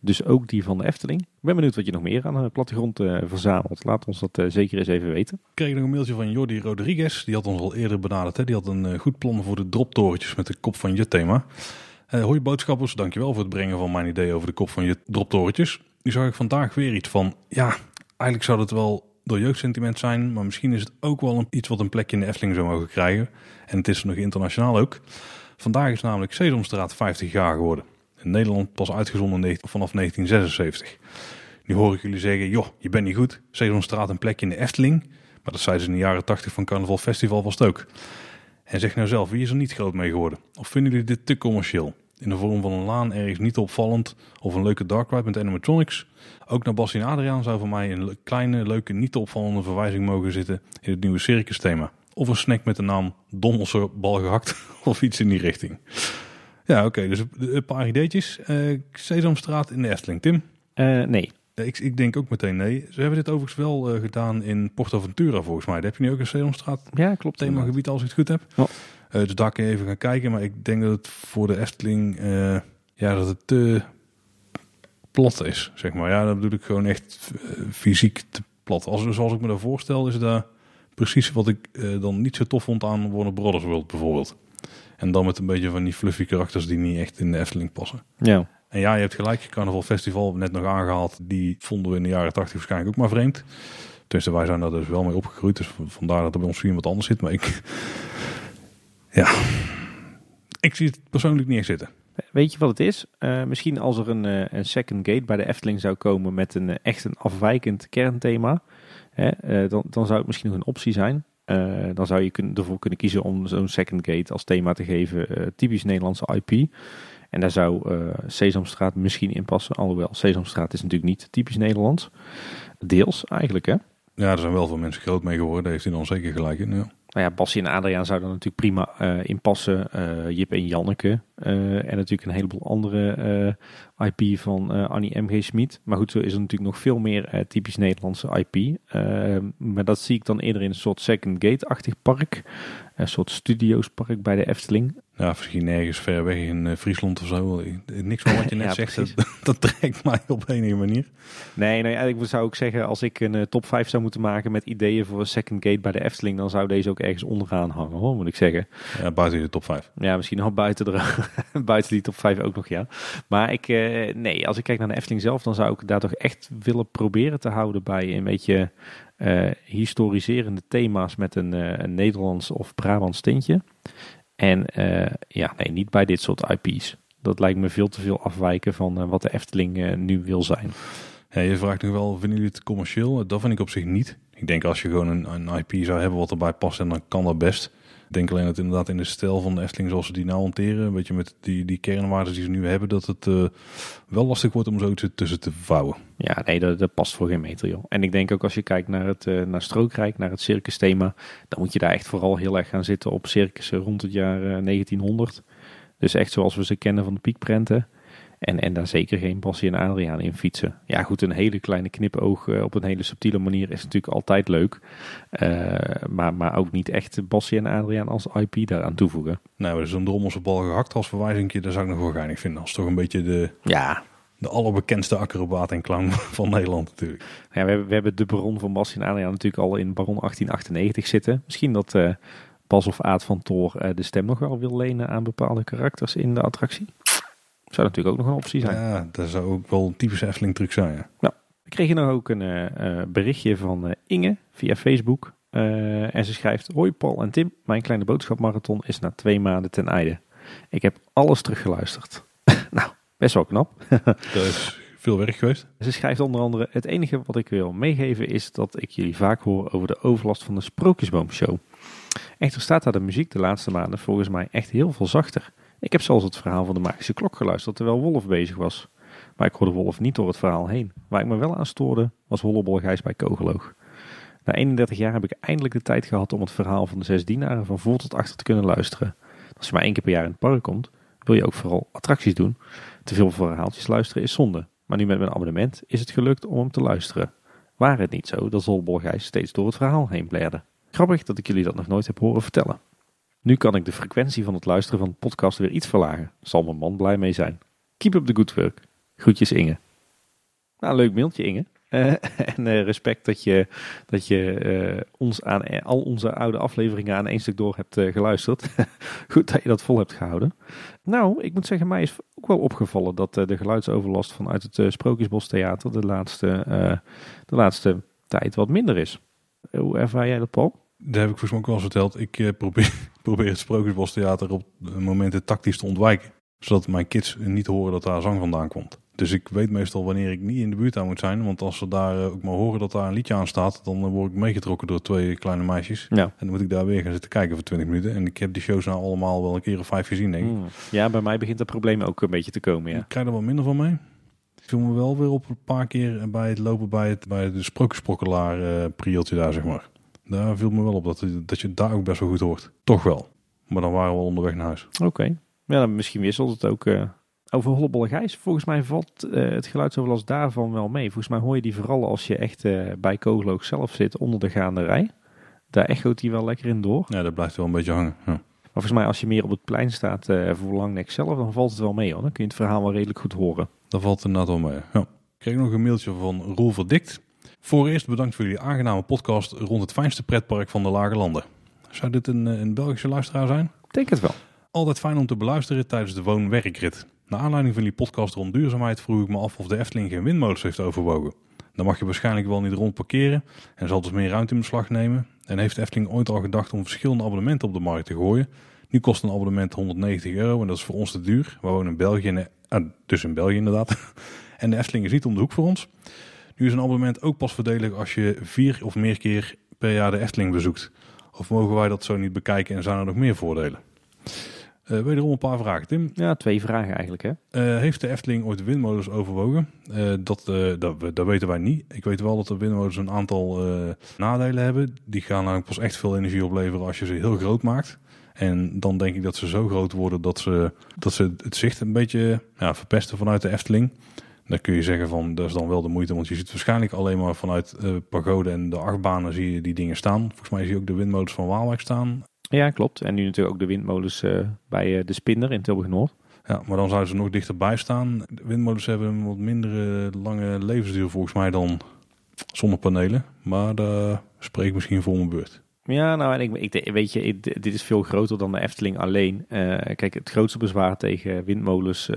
dus ook die van de Efteling. Ik ben benieuwd wat je nog meer aan de plattegrond uh, verzamelt. Laat ons dat uh, zeker eens even weten. Ik kreeg nog een mailtje van Jordi Rodriguez. Die had ons al eerder benaderd. Hè. Die had een uh, goed plan voor de droptorentjes met de kop van je thema. hoi boodschappers, dankjewel voor het brengen van mijn idee over de kop van je droptorentjes. Nu zag ik vandaag weer iets van, ja, eigenlijk zou het wel door jeugdsentiment zijn. Maar misschien is het ook wel een, iets wat een plekje in de Efteling zou mogen krijgen. En het is nog internationaal ook. Vandaag is namelijk Sesamstraat 50 jaar geworden in Nederland pas uitgezonden vanaf 1976. Nu hoor ik jullie zeggen, joh, je bent niet goed. Sesamstraat een plekje in de Efteling. Maar dat zeiden ze in de jaren 80 van Carnaval Festival was het ook. En zeg nou zelf, wie is er niet groot mee geworden? Of vinden jullie dit te commercieel? In de vorm van een laan ergens niet opvallend of een leuke dark ride met animatronics? Ook naar Bas en Adriaan zou voor mij een kleine, leuke, niet opvallende verwijzing mogen zitten in het nieuwe circus thema. Of een snack met de naam Dommelse bal gehakt *laughs* of iets in die richting. Ja, oké. Okay, dus een paar ideetjes. Uh, Sesamstraat in de Efteling. Tim? Uh, nee. Ik, ik, denk ook meteen nee. Ze hebben dit overigens wel uh, gedaan in Portaventura volgens mij. Daar heb je nu ook een Sesamstraat ja, klopt, themagebied als ik het goed heb. Ja. dus daar kun je even gaan kijken. Maar ik denk dat het voor de Efteling ja, dat het te plat is. Zeg maar. Ja, dat bedoel ik gewoon echt fysiek te plat. Als, zoals ik me dat voorstel is daar precies wat ik dan niet zo tof vond aan Warner Brothers World bijvoorbeeld. En dan met een beetje van die fluffy karakters die niet echt in de Efteling passen. Ja. En ja, je hebt gelijk, Carnaval Festival net nog aangehaald. Die vonden we in de jaren 80 waarschijnlijk ook maar vreemd. Tenminste, wij zijn daar dus wel mee opgegroeid. Dus vandaar dat er bij ons misschien wat anders zit. Maar ik... *laughs* Ja... Ik zie het persoonlijk niet echt zitten. Weet je wat het is? Uh, misschien als er een, uh, een second gate bij de Efteling zou komen met een uh, echt een afwijkend kernthema. Hè, dan, dan zou het misschien nog een optie zijn. Uh, dan zou je kun, ervoor kunnen kiezen om zo'n second gate als thema te geven, uh, typisch Nederlandse IP. En daar zou uh, Sesamstraat misschien in passen. Alhoewel, Sesamstraat is natuurlijk niet typisch Nederlands. Deels eigenlijk, hè? Ja, er zijn wel veel mensen groot mee geworden. Daar heeft hij dan zeker gelijk in, ja. Nou ja, Bassie en Adriaan zouden natuurlijk prima uh, in passen. Jip en Janneke. En natuurlijk een heleboel andere IP van Annie M.G. Smit. Maar goed, zo is er natuurlijk nog veel meer typisch Nederlandse IP. maar dat zie ik dan eerder in een soort second gate-achtig park. Een soort studiospark bij de Efteling. Ja, misschien nergens ver weg in uh, Friesland of zo. Niks van wat je *laughs* net ja, zegt, dat, *laughs* dat, trekt mij op een manier. Nee, nee, ik zou ook zeggen, als ik een top 5 zou moeten maken met ideeën voor een second gate bij de Efteling, dan zou deze ook ergens onderaan hangen, hoor, moet ik zeggen. Ja, buiten de top 5. Ja, misschien nog buiten, de, *laughs* buiten die top 5 ook nog, ja. Maar ik, uh, nee, als ik kijk naar de Efteling zelf, dan zou ik daar toch echt willen proberen te houden bij een beetje historiserende thema's met een, een Nederlands of Brabants tintje. En ja, nee, niet bij dit soort IP's. Dat lijkt me veel te veel afwijken van wat de Efteling nu wil zijn. Je vraagt nog wel, vinden jullie het commercieel? Dat vind ik op zich niet. Ik denk als je gewoon een, een IP zou hebben wat erbij past, en dan kan dat best. Denk alleen dat inderdaad in de stijl van de Efteling zoals ze die nou hanteren, een beetje met die, die kernwaarden die ze nu hebben, dat het uh, wel lastig wordt om zo tussen te vouwen. Ja, nee, dat, dat, past voor geen meter, joh. En ik denk ook als je kijkt naar het uh, naar Strookrijk, naar het circus thema, dan moet je daar echt vooral heel erg gaan zitten op circussen rond het jaar uh, 1900. Dus echt zoals we ze kennen van de piekprenten. En, en daar zeker geen Bassie en Adriaan in fietsen. Ja goed, een hele kleine knipoog uh, op een hele subtiele manier is natuurlijk altijd leuk. Uh, maar, maar ook niet echt Bassie en Adriaan als IP daaraan toevoegen. Nou, dus een drommelse bal gehakt als verwijzingje, dat zou ik nog wel geinig vinden. Als toch een beetje de... Ja, de allerbekendste acrobaat en clown *laughs* van Nederland natuurlijk. Ja, we, hebben, we hebben de baron van Bassie en Adriaan natuurlijk al in Baron 1898 zitten. Misschien dat uh, Bas of Aad van Toor de stem nog wel wil lenen aan bepaalde karakters in de attractie. Zou natuurlijk ook nog een optie zijn. Ja, dat zou ook wel een typische Efteling truc zijn. Ja. We kregen nog ook een eh, eh, berichtje van eh, Inge via Facebook. en ze schrijft: Hoi Paul en Tim, mijn kleine boodschapmarathon is na twee maanden ten einde. Ik heb alles teruggeluisterd. *laughs* nou, best wel knap. *laughs* dat is veel werk geweest. Ze schrijft onder andere: Het enige wat ik wil meegeven is dat ik jullie vaak hoor over de overlast van de Sprookjesboomshow. Echter staat daar de muziek de laatste maanden volgens mij echt heel veel zachter. Ik heb zelfs het verhaal van de magische klok geluisterd terwijl Wolf bezig was. Maar ik hoorde Wolf niet door het verhaal heen. Waar ik me wel aan stoorde was Hollebol Gijs bij Kogeloog. Na 31 jaar heb ik eindelijk de tijd gehad om het verhaal van de zes dienaren van voor tot achter te kunnen luisteren. Als je maar één keer per jaar in het park komt, wil je ook vooral attracties doen. Te veel verhaaltjes luisteren is zonde. Maar nu met mijn abonnement is het gelukt om hem te luisteren. Waar het niet zo dat Hollebol Gijs steeds door het verhaal heen blerde. Grappig dat ik jullie dat nog nooit heb horen vertellen. Nu kan ik de frequentie van het luisteren van de podcast weer iets verlagen. Zal mijn man blij mee zijn. Keep up the good work. Groetjes Inge. Nou, leuk mailtje Inge. Uh, *laughs* en uh, respect dat je, dat je uh, ons aan al onze oude afleveringen aan één stuk door hebt geluisterd. *laughs* Goed dat je dat vol hebt gehouden. Nou, ik moet zeggen, mij is ook wel opgevallen dat de geluidsoverlast vanuit het Sprookjesbos Theater de laatste, de laatste tijd wat minder is. Hoe ervaar jij dat, Paul? Dat heb ik volgens mij ook wel eens verteld. Ik probeer, *laughs* probeer het Sprookjesbos Theater op momenten tactisch te ontwijken. Zodat mijn kids niet horen dat daar zang vandaan komt. Dus ik weet meestal wanneer ik niet in de buurt aan moet zijn. Want als ze daar eh, ook maar horen dat daar een liedje aan staat, dan eh, word ik meegetrokken door twee kleine meisjes. Ja. En dan moet ik daar weer gaan zitten kijken voor 20 minuten. En ik heb die shows nou allemaal wel een keer of vijf gezien, denk ik. Hmm. Ja, bij mij begint dat probleem ook een beetje te komen. Ja. Ik krijg er wel minder van mee. Ik viel me wel weer op een paar keer bij het lopen bij, het, bij de sprookjesprokkelaar uh, prieltje daar, zeg maar. Daar viel me wel op dat, dat je daar ook best wel goed hoort. Toch wel. Maar dan waren we onderweg naar huis. Oké. Ja, misschien wisselt het ook... Uh over Hollebolle Gijs, volgens mij valt uh, het geluidsoverlast daarvan wel mee. Volgens mij hoor je die vooral als je echt uh, bij Kogeloog zelf zit onder de gaande rij. Daar echoot hij wel lekker in door. Ja, dat blijft wel een beetje hangen. Ja. Maar volgens mij als je meer op het plein staat voor Langnek zelf, dan valt het wel mee hoor. Dan kun je het verhaal wel redelijk goed horen. Dan valt inderdaad wel mee. Ja. Ik kreeg nog een mailtje van Roel Verdikt. Voor eerst bedankt voor jullie aangename podcast rond het fijnste pretpark van de Lage Landen. Zou dit een, een Belgische luisteraar zijn? Ik denk het wel. Altijd fijn om te beluisteren tijdens de woon-werkrit. Naar aanleiding van die podcast rond duurzaamheid vroeg ik me af of de Efteling geen windmolens heeft overwogen. Dan mag je waarschijnlijk wel niet rond parkeren en zal dus meer ruimte in beslag nemen. En heeft de Efteling ooit al gedacht om verschillende abonnementen op de markt te gooien. Nu kost een abonnement 190 euro en dat is voor ons te duur. We wonen in België, en, ah, dus in België inderdaad. *laughs* en de Efteling is niet om de hoek voor ons. Nu is een abonnement ook pas voordelig als je vier of meer keer per jaar de Efteling bezoekt. Of mogen wij dat zo niet bekijken en zijn er nog meer voordelen? Uh, wederom een paar vragen, Tim. Ja, twee vragen eigenlijk. Hè? Uh, heeft de Efteling ooit windmolens overwogen? Uh, dat, dat, dat, weten wij niet. Ik weet wel dat de windmolens een aantal nadelen hebben. Die gaan namelijk pas echt veel energie opleveren als je ze heel groot maakt. En dan denk ik dat ze zo groot worden dat ze, dat ze het zicht een beetje ja, verpesten vanuit de Efteling. Dan kun je zeggen van dat is dan wel de moeite, want je ziet waarschijnlijk alleen maar vanuit uh, pagode en de achtbanen zie je die dingen staan. Volgens mij zie je ook de windmolens van Waalwijk staan. Ja, klopt. En nu natuurlijk ook de windmolens uh, bij uh, de Spinder in Tilburg Noord. Ja, maar dan zouden ze nog dichterbij staan. De windmolens hebben een wat mindere lange levensduur volgens mij dan zonnepanelen. Maar daar spreek ik misschien voor mijn beurt. Ja, nou, en ik, ik weet je, dit is veel groter dan de Efteling alleen. Uh, kijk, het grootste bezwaar tegen windmolens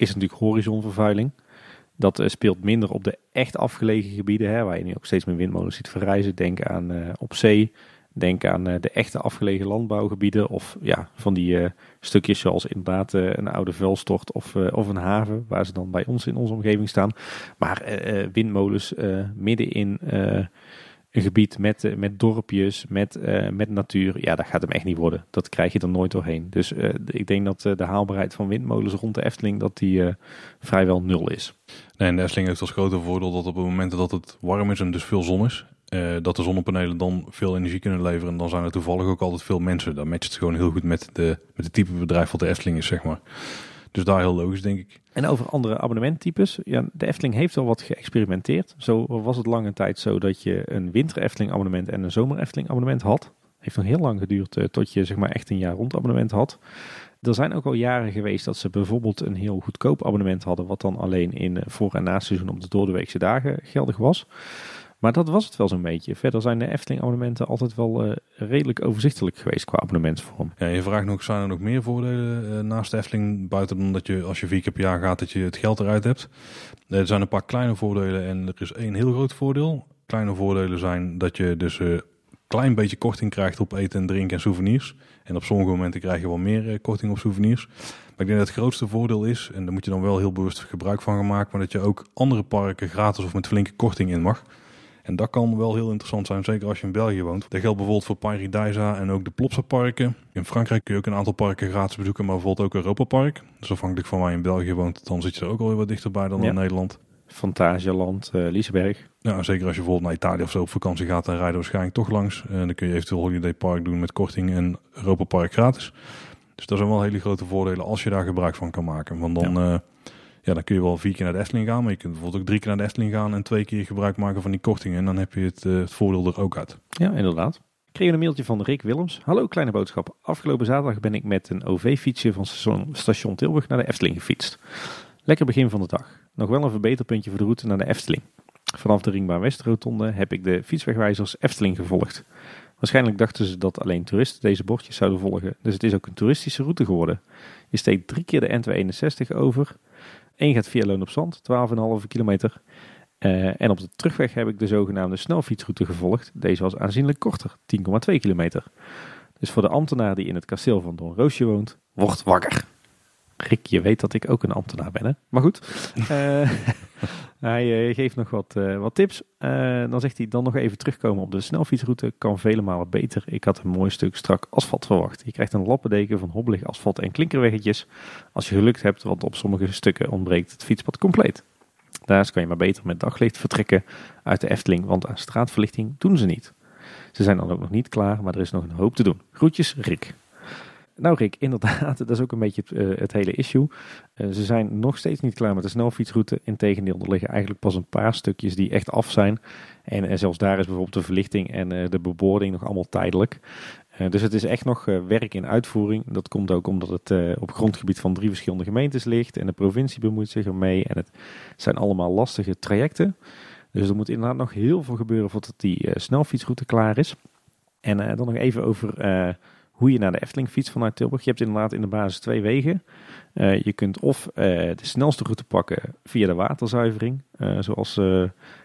is natuurlijk horizonvervuiling. Dat speelt minder op de echt afgelegen gebieden, hè, waar je nu ook steeds meer windmolens ziet verrijzen. Denk aan op zee, Denk aan uh, de echte afgelegen landbouwgebieden of ja, van die stukjes zoals inderdaad een oude vuilstort of, of een haven, waar ze dan bij ons in onze omgeving staan. Maar windmolens midden in een gebied met, met dorpjes, met, met natuur, ja, dat gaat hem echt niet worden. Dat krijg je er nooit doorheen. Dus ik denk dat de haalbaarheid van windmolens rond de Efteling, dat die vrijwel nul is. Nee, en de Efteling heeft als grote voordeel dat op het moment dat het warm is en dus veel zon is, dat de zonnepanelen dan veel energie kunnen leveren. En dan zijn er toevallig ook altijd veel mensen. Dan matcht het gewoon heel goed met de, met de type bedrijf wat de Efteling is, zeg maar. Dus daar heel logisch, denk ik. En over andere abonnementtypes. Ja, de Efteling heeft al wat geëxperimenteerd. Zo was het lange tijd zo dat je een winter Efteling abonnement en een zomer Efteling abonnement had. Heeft nog heel lang geduurd uh, tot je zeg maar echt een jaar rond abonnement had. Er zijn ook al jaren geweest dat ze bijvoorbeeld een heel goedkoop abonnement hadden. Wat dan alleen in voor- en na seizoen op de doordeweekse dagen geldig was. Maar dat was het wel zo'n beetje. Verder zijn de Efteling abonnementen altijd wel eh, redelijk overzichtelijk geweest qua abonnementsvorm. Ja, je vraagt nog, zijn er nog meer voordelen eh, naast de Efteling? Buiten dan dat je als je vier keer per jaar gaat, dat je het geld eruit hebt. Eh, er zijn een paar kleine voordelen en er is één heel groot voordeel. Kleine voordelen zijn dat je dus een klein beetje korting krijgt op eten en drinken en souvenirs. En op sommige momenten krijg je wel meer korting op souvenirs. Maar ik denk dat het grootste voordeel is, en daar moet je dan wel heel bewust gebruik van gaan maken, maar dat je ook andere parken gratis of met flinke korting in mag. En dat kan wel heel interessant zijn, zeker als je in België woont. Dat geldt bijvoorbeeld voor Paradise en ook de Plopsa parken. In Frankrijk kun je ook een aantal parken gratis bezoeken, maar bijvoorbeeld ook Europa Park. Dus afhankelijk van waar je in België woont, dan zit je er ook alweer wat dichterbij dan in Nederland. Fantasialand, uh, Liseberg. Ja, zeker als je bijvoorbeeld naar Italië of zo op vakantie gaat, dan rijden we waarschijnlijk toch langs. En dan kun je eventueel Holiday Park doen met korting en Europa Park gratis. Dus dat zijn wel hele grote voordelen als je daar gebruik van kan maken. Want dan, ja. Eh, ja, dan kun je wel vier keer naar de Efteling gaan, maar je kunt bijvoorbeeld ook drie keer naar de Efteling gaan en twee keer gebruik maken van die kortingen. En dan heb je het, uh, het voordeel er ook uit. Ja, inderdaad. Ik kreeg een mailtje van Rick Willems. Hallo, kleine boodschap. Afgelopen zaterdag ben ik met een OV-fietsje van station Tilburg naar de Efteling gefietst. Lekker begin van de dag. Nog wel een verbeterpuntje voor de route naar de Efteling. Vanaf de Ringbaan Westrotonde heb ik de fietswegwijzers Efteling gevolgd. Waarschijnlijk dachten ze dat alleen toeristen deze bordjes zouden volgen, dus het is ook een toeristische route geworden. Je steekt drie keer de N261 over, Eén gaat via Loon op Zand, 12,5 kilometer. Uh, en op de terugweg heb ik de zogenaamde snelfietsroute gevolgd. Deze was aanzienlijk korter, 10,2 kilometer. Dus voor de ambtenaar die in het kasteel van Don Roosje woont, wordt wakker. Rick, je weet dat ik ook een ambtenaar ben, hè? Maar goed, uh, *laughs* hij uh, geeft nog wat, uh, wat tips. dan zegt hij dan nog even terugkomen op de snelfietsroute. Kan vele malen beter. Ik had een mooi stuk strak asfalt verwacht. Je krijgt een lappendeken van hobbelig asfalt en klinkerweggetjes. Als je gelukt hebt, want op sommige stukken ontbreekt het fietspad compleet. Daar kan je maar beter met daglicht vertrekken uit de Efteling, want aan straatverlichting doen ze niet. Ze zijn dan ook nog niet klaar, maar er is nog een hoop te doen. Groetjes, Rick. Nou Rick, inderdaad, *laughs* dat is ook een beetje het, het hele issue. Uh, ze zijn nog steeds niet klaar met de snelfietsroute. Integendeel, er liggen eigenlijk pas een paar stukjes die echt af zijn. En, en zelfs daar is bijvoorbeeld de verlichting en de beboording nog allemaal tijdelijk. dus het is echt nog werk in uitvoering. Dat komt ook omdat het op grondgebied van drie verschillende gemeentes ligt. En de provincie bemoeit zich ermee. En het zijn allemaal lastige trajecten. Dus er moet inderdaad nog heel veel gebeuren voordat die snelfietsroute klaar is. En dan nog even over hoe je naar de Efteling fietst vanuit Tilburg. Je hebt inderdaad in de basis twee wegen. Uh, je kunt of uh, de snelste route pakken via de waterzuivering, uh, zoals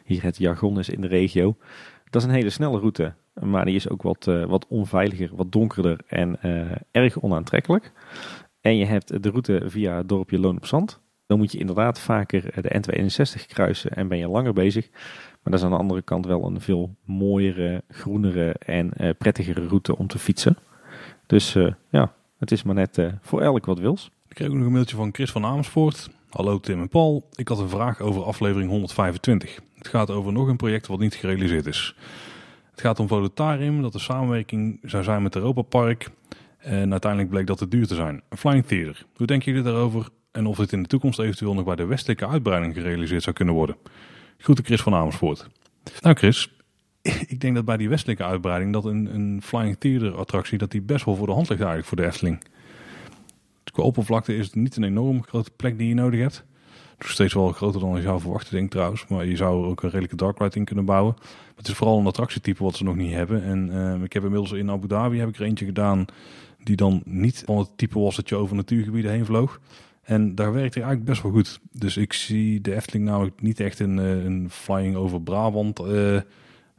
hier het jargon is in de regio. Dat is een hele snelle route, maar die is ook wat, wat onveiliger, wat donkerder en erg onaantrekkelijk. En je hebt de route via het dorpje Loon op Zand. Dan moet je inderdaad vaker de N261 kruisen en ben je langer bezig. Maar dat is aan de andere kant wel een veel mooiere, groenere en prettigere route om te fietsen. Dus uh, ja, het is maar net uh, voor elk wat wils. Ik kreeg ook nog een mailtje van Chris van Amersfoort. Hallo Tim en Paul. Ik had een vraag over aflevering 125. Het gaat over nog een project wat niet gerealiseerd is. Het gaat om Volutarium, dat de samenwerking zou zijn met Europa Park. En uiteindelijk bleek dat het duur te zijn. Een Flying Theater. Hoe denken jullie daarover? En of het in de toekomst eventueel nog bij de westelijke uitbreiding gerealiseerd zou kunnen worden? Groeten Chris van Amersfoort. Nou Chris, *laughs* ik denk dat bij die westelijke uitbreiding dat een, een Flying Theater attractie dat die best wel voor de hand ligt eigenlijk voor de Efteling. Qua oppervlakte is het niet een enorm grote plek die je nodig hebt. Het is steeds wel groter dan je zou verwachten, denk ik trouwens. Maar je zou er ook een redelijke dark ride in kunnen bouwen. Maar het is vooral een attractietype wat ze nog niet hebben. En uh, ik heb inmiddels in Abu Dhabi heb ik er eentje gedaan die dan niet van het type was dat je over natuurgebieden heen vloog. En daar werkt hij eigenlijk best wel goed. Dus ik zie de Efteling nou niet echt een, een flying over Brabant... Uh,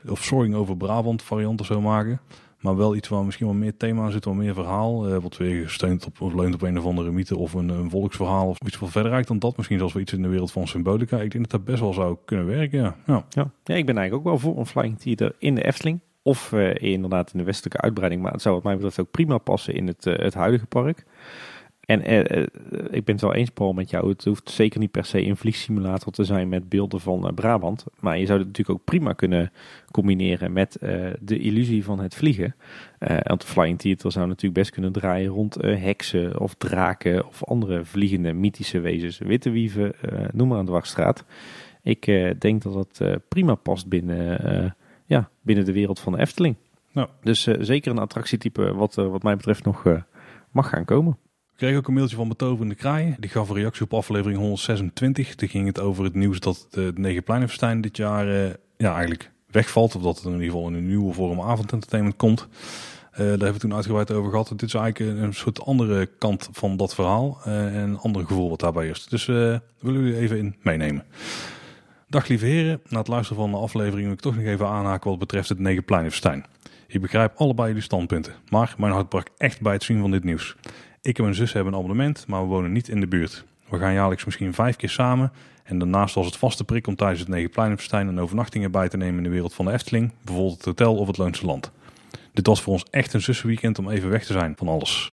of Soaring over Brabant variant of zo maken. Maar wel iets waar misschien wel meer thema zit, wel meer verhaal. Uh, wat weer gesteund op of leunt op een of andere mythe of een, een volksverhaal. Of iets wat verder reikt dan dat. Misschien zelfs wel iets in de wereld van symbolica. Ik denk dat dat best wel zou kunnen werken. Ja, ja. ja. ik ben eigenlijk ook wel voor een Flying Theater in de Efteling. Of uh, inderdaad in de westelijke uitbreiding. Maar het zou wat mij betreft ook prima passen in het, uh, het huidige park. En eh, eh, ik ben het wel eens, Paul, met jou. Het hoeft zeker niet per se een vliegsimulator te zijn met beelden van uh, Brabant. Maar je zou het natuurlijk ook prima kunnen combineren met de illusie van het vliegen. want de Flying Theater zou natuurlijk best kunnen draaien rond heksen of draken of andere vliegende mythische wezens. Witte wieven, noem maar aan de wachtstraat. Ik denk dat dat prima past binnen, ja, binnen de wereld van de Efteling. Nou. Dus zeker een attractietype wat, wat mij betreft nog mag gaan komen. Ik kreeg ook een mailtje van Betoverende Kraai. Die gaf een reactie op aflevering 126. Die ging het over het nieuws dat de Negenpleinenfestijn dit jaar uh, ja, eigenlijk wegvalt. Of dat het in ieder geval in een nieuwe vorm avondentertainment komt. Uh, daar hebben we toen uitgebreid over gehad. Dit is eigenlijk een soort andere kant van dat verhaal. Uh, en een ander gevoel wat daarbij is. Dus uh, willen u even in meenemen. Dag lieve heren, na het luisteren van de aflevering wil ik toch nog even aanhaken wat betreft het Negenpleinenfestijn. Ik begrijp allebei jullie standpunten, maar mijn hart brak echt bij het zien van dit nieuws. Ik en mijn zus hebben een abonnement, maar we wonen niet in de buurt. We gaan jaarlijks misschien vijf keer samen en daarnaast was het vaste prik om tijdens het Negenpleinenfestijn een overnachtingen bij te nemen in de wereld van de Efteling, bijvoorbeeld het hotel of het Loonse Land. Dit was voor ons echt een zussenweekend om even weg te zijn van alles.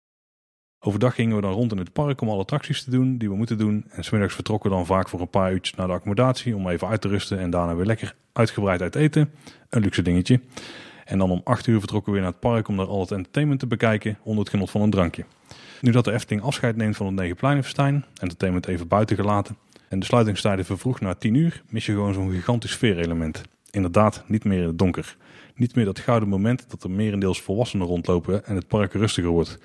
Overdag gingen we dan rond in het park om alle attracties te doen die we moeten doen. En smiddags vertrokken we dan vaak voor een paar uurtjes naar de accommodatie om even uit te rusten en daarna weer lekker uitgebreid uit eten. Een luxe dingetje. En dan om 8 uur vertrokken we weer naar het park om daar al het entertainment te bekijken onder het genot van een drankje. Nu dat de Efteling afscheid neemt van het Negenpleinenfestijn, entertainment even buiten gelaten, en de sluitingstijden vervroeg naar 10 uur, mis je gewoon zo'n gigantisch sfeerelement. Inderdaad, niet meer in het donker. Niet meer dat gouden moment dat er merendeels volwassenen rondlopen en het park rustiger wordt.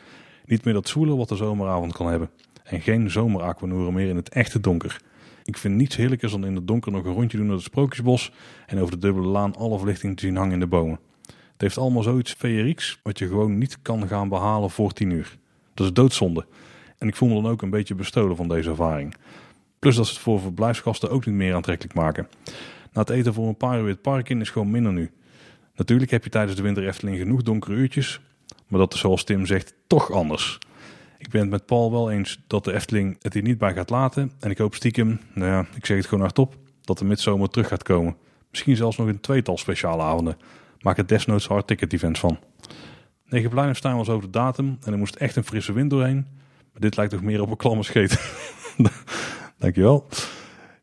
Niet meer dat zwoelen wat de zomeravond kan hebben. En geen zomeraquanoeren meer in het echte donker. Ik vind niets heerlijkers dan in het donker nog een rondje doen door het Sprookjesbos en over de dubbele laan alle verlichting te zien hangen in de bomen. Het heeft allemaal zoiets feerieks wat je gewoon niet kan gaan behalen voor 10 uur. Dat is doodzonde. En ik voel me dan ook een beetje bestolen van deze ervaring. Plus dat ze het voor verblijfsgasten ook niet meer aantrekkelijk maken. Na het eten voor een paar uur het park in is gewoon minder nu. Natuurlijk heb je tijdens de winter Efteling genoeg donkere uurtjes, maar dat is zoals Tim zegt toch anders. Ik ben het met Paul wel eens dat de Efteling het hier niet bij gaat laten. En ik hoop stiekem, nou ja, ik zeg het gewoon hardop, dat de midzomer terug gaat komen. Misschien zelfs nog een tweetal speciale avonden. Maak het desnoods hard ticket events van. Staan was over de datum en er moest echt een frisse wind doorheen. Maar dit lijkt toch meer op een klamme scheet. *laughs* Dankjewel.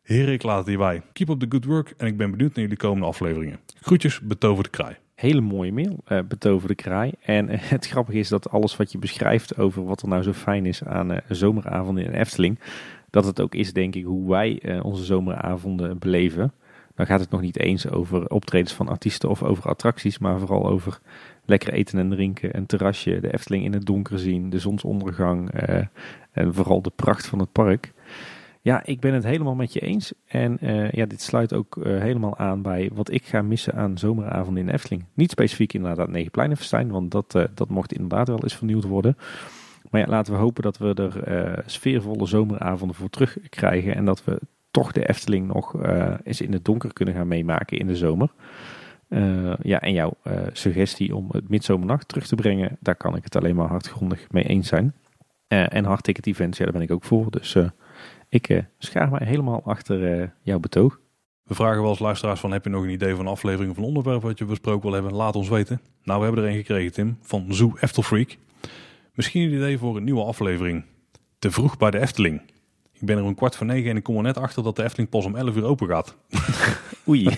Heren, ik laat het hierbij. Keep up the good work en ik ben benieuwd naar jullie komende afleveringen. Groetjes, Betover de Kraai. Hele mooie mail, uh, Betover de Kraai. En uh, het grappige is dat alles wat je beschrijft over wat er nou zo fijn is aan uh, zomeravonden in Efteling, dat het ook is denk ik hoe wij onze zomeravonden beleven. Dan gaat het nog niet eens over optredens van artiesten of over attracties, maar vooral over lekker eten en drinken, een terrasje, de Efteling in het donker zien, de zonsondergang en vooral de pracht van het park. Ja, ik ben het helemaal met je eens. En uh, ja, dit sluit ook uh, helemaal aan bij wat ik ga missen aan zomeravonden in Efteling. Niet specifiek inderdaad Negenpleinenfestijn, want dat, dat mocht inderdaad wel eens vernieuwd worden. Maar ja, laten we hopen dat we er sfeervolle zomeravonden voor terug krijgen. En dat we toch de Efteling nog eens in het donker kunnen gaan meemaken in de zomer. ja, en jouw suggestie om het midzomernacht terug te brengen, daar kan ik het alleen maar hardgrondig mee eens zijn. en hardticket events, ja, daar ben ik ook voor. Dus ik schaar mij helemaal achter jouw betoog. We vragen wel als luisteraars van heb je nog een idee van een aflevering of een onderwerp wat je besproken wil hebben? Laat ons weten. Nou, we hebben er een gekregen Tim, van Zoo Eftelfreak. Misschien een idee voor een nieuwe aflevering. Te vroeg bij de Efteling. Ik ben er om kwart voor negen en ik kom er net achter dat de Efteling pas om 11 uur open gaat. *laughs* Oei. *laughs*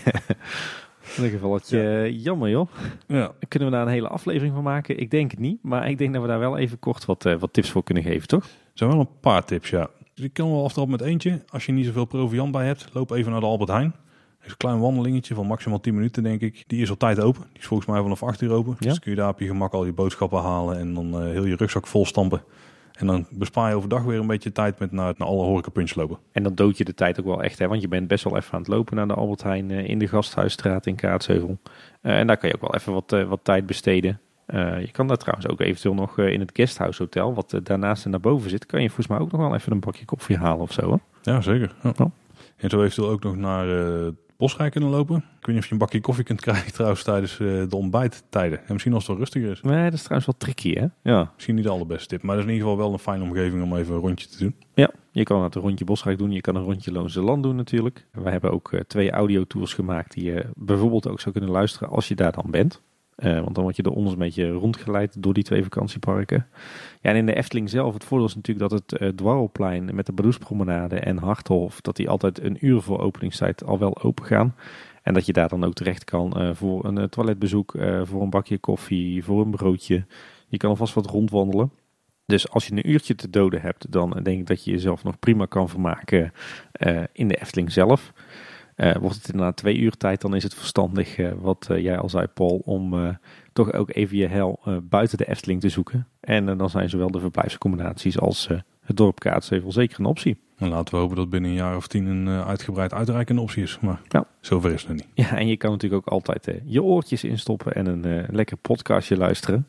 In ieder geval wat ja. jammer joh. Ja. Kunnen we daar een hele aflevering van maken? Ik denk het niet, maar ik denk dat we daar wel even kort wat, uh, wat tips voor kunnen geven, toch? Er zijn wel een paar tips, ja. Dus ik kan wel aftrappen met eentje. Als je niet zoveel proviant bij hebt, loop even naar de Albert Heijn. Er is een klein wandelingetje van maximaal 10 minuten, denk ik. Die is altijd open. Die is volgens mij vanaf 8 uur open. Ja? Dus kun je daar op je gemak al je boodschappen halen en dan uh, heel je rugzak vol stampen. En dan bespaar je overdag weer een beetje tijd met naar, naar alle horecapuntjes lopen. En dan dood je de tijd ook wel echt, hè? want je bent best wel even aan het lopen naar de Albert Heijn uh, in de Gasthuisstraat in Kaatsheuvel. Uh, en daar kan je ook wel even wat, wat tijd besteden. Uh, je kan daar trouwens ook eventueel nog in het guesthouse hotel, wat daarnaast en naar boven zit, kan je volgens mij ook nog wel even een bakje koffie halen of zo. Hè? Ja, zeker. Ja. Oh. En zo eventueel ook nog naar Bosrijk kunnen lopen. Ik weet niet of je een bakje koffie kunt krijgen *laughs* trouwens tijdens de ontbijttijden. En misschien als het wel rustiger is. Nee, dat is trouwens wel tricky hè? Ja. Misschien niet de allerbeste tip, maar dat is in ieder geval wel een fijne omgeving om even een rondje te doen. Ja, je kan het een rondje Bosrijk doen, je kan een rondje Loonse Land doen natuurlijk. Wij hebben ook twee audiotours gemaakt die je bijvoorbeeld ook zou kunnen luisteren als je daar dan bent. Uh, want dan word je door ons een beetje rondgeleid door die twee vakantieparken. Ja, en in de Efteling zelf, het voordeel is natuurlijk dat het uh, Dwarrelplein met de Baroespromenade en Harthof, dat die altijd een uur voor openingstijd al wel open gaan. En dat je daar dan ook terecht kan uh, voor een toiletbezoek, voor een bakje koffie, voor een broodje. Je kan alvast wat rondwandelen. Dus als je een uurtje te doden hebt, dan denk ik dat je jezelf nog prima kan vermaken in de Efteling zelf. Uh, wordt het inderdaad twee uur tijd, dan is het verstandig, uh, wat uh, jij al zei Paul, om toch ook even je hel buiten de Efteling te zoeken. En eh, dan zijn zowel de verblijfsaccommodaties als eh, het dorp Kaatsheuvel zeker een optie. En laten we hopen dat binnen een jaar of tien een eh, uitgebreid uitreikende optie is. Maar Ja. zover is het nog niet. Ja, en je kan natuurlijk ook altijd eh, je oortjes instoppen en een eh, lekker podcastje luisteren.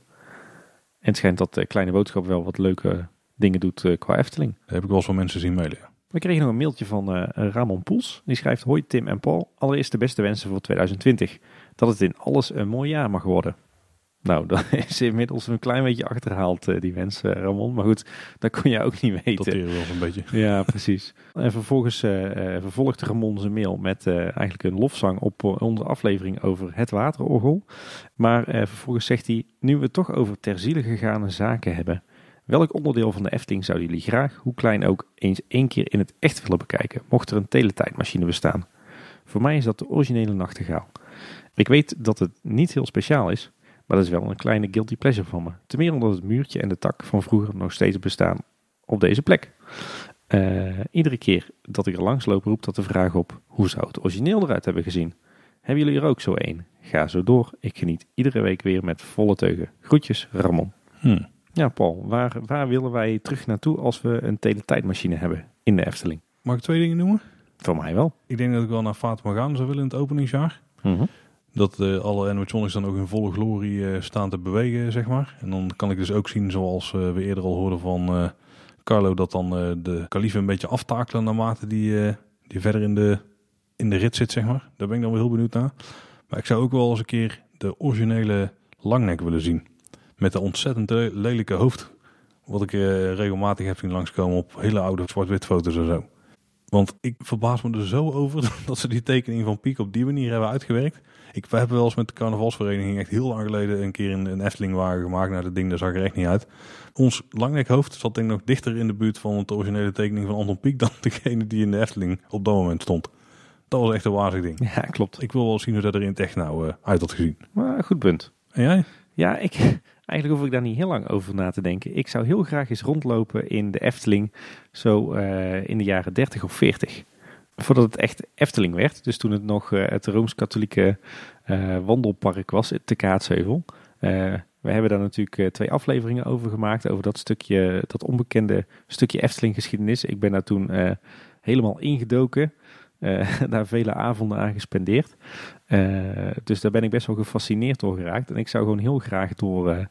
En het schijnt dat eh, Kleine Boodschap wel wat leuke dingen doet eh, qua Efteling. Dat heb ik wel eens van mensen zien mailen. We kregen nog een mailtje van eh, Ramon Poels. Die schrijft: Hoi Tim en Paul. Allereerst de beste wensen voor 2020. Dat het in alles een mooi jaar mag worden. Nou, *laughs* dat is inmiddels een klein beetje achterhaald, eh, die wens, eh, Ramon. Maar goed, dat kon je ook niet Dat weten. we wel een beetje. Ja, precies. En vervolgens vervolgde Ramon zijn mail met eigenlijk een lofzang op onze aflevering over het waterorgel. Maar vervolgens zegt hij, nu we het toch over ter ziele gegane zaken hebben. Welk onderdeel van de Efteling zouden jullie graag, hoe klein ook, eens één keer in het echt willen bekijken? Mocht er een teletijdmachine bestaan. Voor mij is dat de originele nachtegaal. Ik weet dat het niet heel speciaal is, maar dat is wel een kleine guilty pleasure van me. Ten meer omdat het muurtje en de tak van vroeger nog steeds bestaan op deze plek. Eh, iedere keer dat ik er langs loop, roept dat de vraag op: hoe zou het origineel eruit hebben gezien? Hebben jullie er ook zo één? Ga zo door. Ik geniet iedere week weer met volle teugen. Groetjes, Ramon. Hm. Ja, Paul, waar, waar willen wij terug naartoe als we een teletijdmachine hebben in de Efteling? Mag ik twee dingen noemen? Voor mij wel. Ik denk dat ik wel naar Fatima gaan zou willen in het openingsjaar. Dat eh, alle animatronics dan ook in volle glorie eh, staan te bewegen, zeg maar. En dan kan ik dus ook zien, zoals eh, we eerder al hoorden van Carlo, dat dan de kalieven een beetje aftakelen naarmate die, die verder in de, in de rit zit, zeg maar. Daar ben ik dan wel heel benieuwd naar. Maar ik zou ook wel eens een keer de originele langnek willen zien. Met de ontzettend le- lelijke hoofd. Wat ik eh, regelmatig heb zien langskomen op hele oude zwart-wit foto's en zo. Want ik verbaas me er zo over *laughs* dat ze die tekening van Piek op die manier hebben uitgewerkt. Ik, we hebben wel eens met de carnavalsvereniging echt heel lang geleden een keer een, een Efteling wagen gemaakt. Nou, dat ding daar zag er echt niet uit. Ons langnekhoofd zat denk ik nog dichter in de buurt van de originele tekening van Anton Pieck *laughs* dan degene die in de Efteling op dat moment stond. Dat was echt een wazig ding. Ja, klopt. Ik wil wel zien hoe dat er in het echt nou eh, uit had gezien. Maar goed punt. En jij? Ja, ik, eigenlijk hoef ik daar niet heel lang over na te denken. Ik zou heel graag eens rondlopen in de Efteling, zo eh, in de jaren 30 of 40. Voordat het echt Efteling werd, dus toen het nog eh, het Rooms-Katholieke eh, wandelpark was, te Kaatsheuvel. We hebben daar natuurlijk twee afleveringen over gemaakt, over dat stukje, dat onbekende stukje Efteling geschiedenis. Ik ben daar toen helemaal ingedoken, eh, *laughs* daar vele avonden aan gespendeerd. Eh, dus daar ben ik best wel gefascineerd door geraakt. En ik zou gewoon heel graag door eh,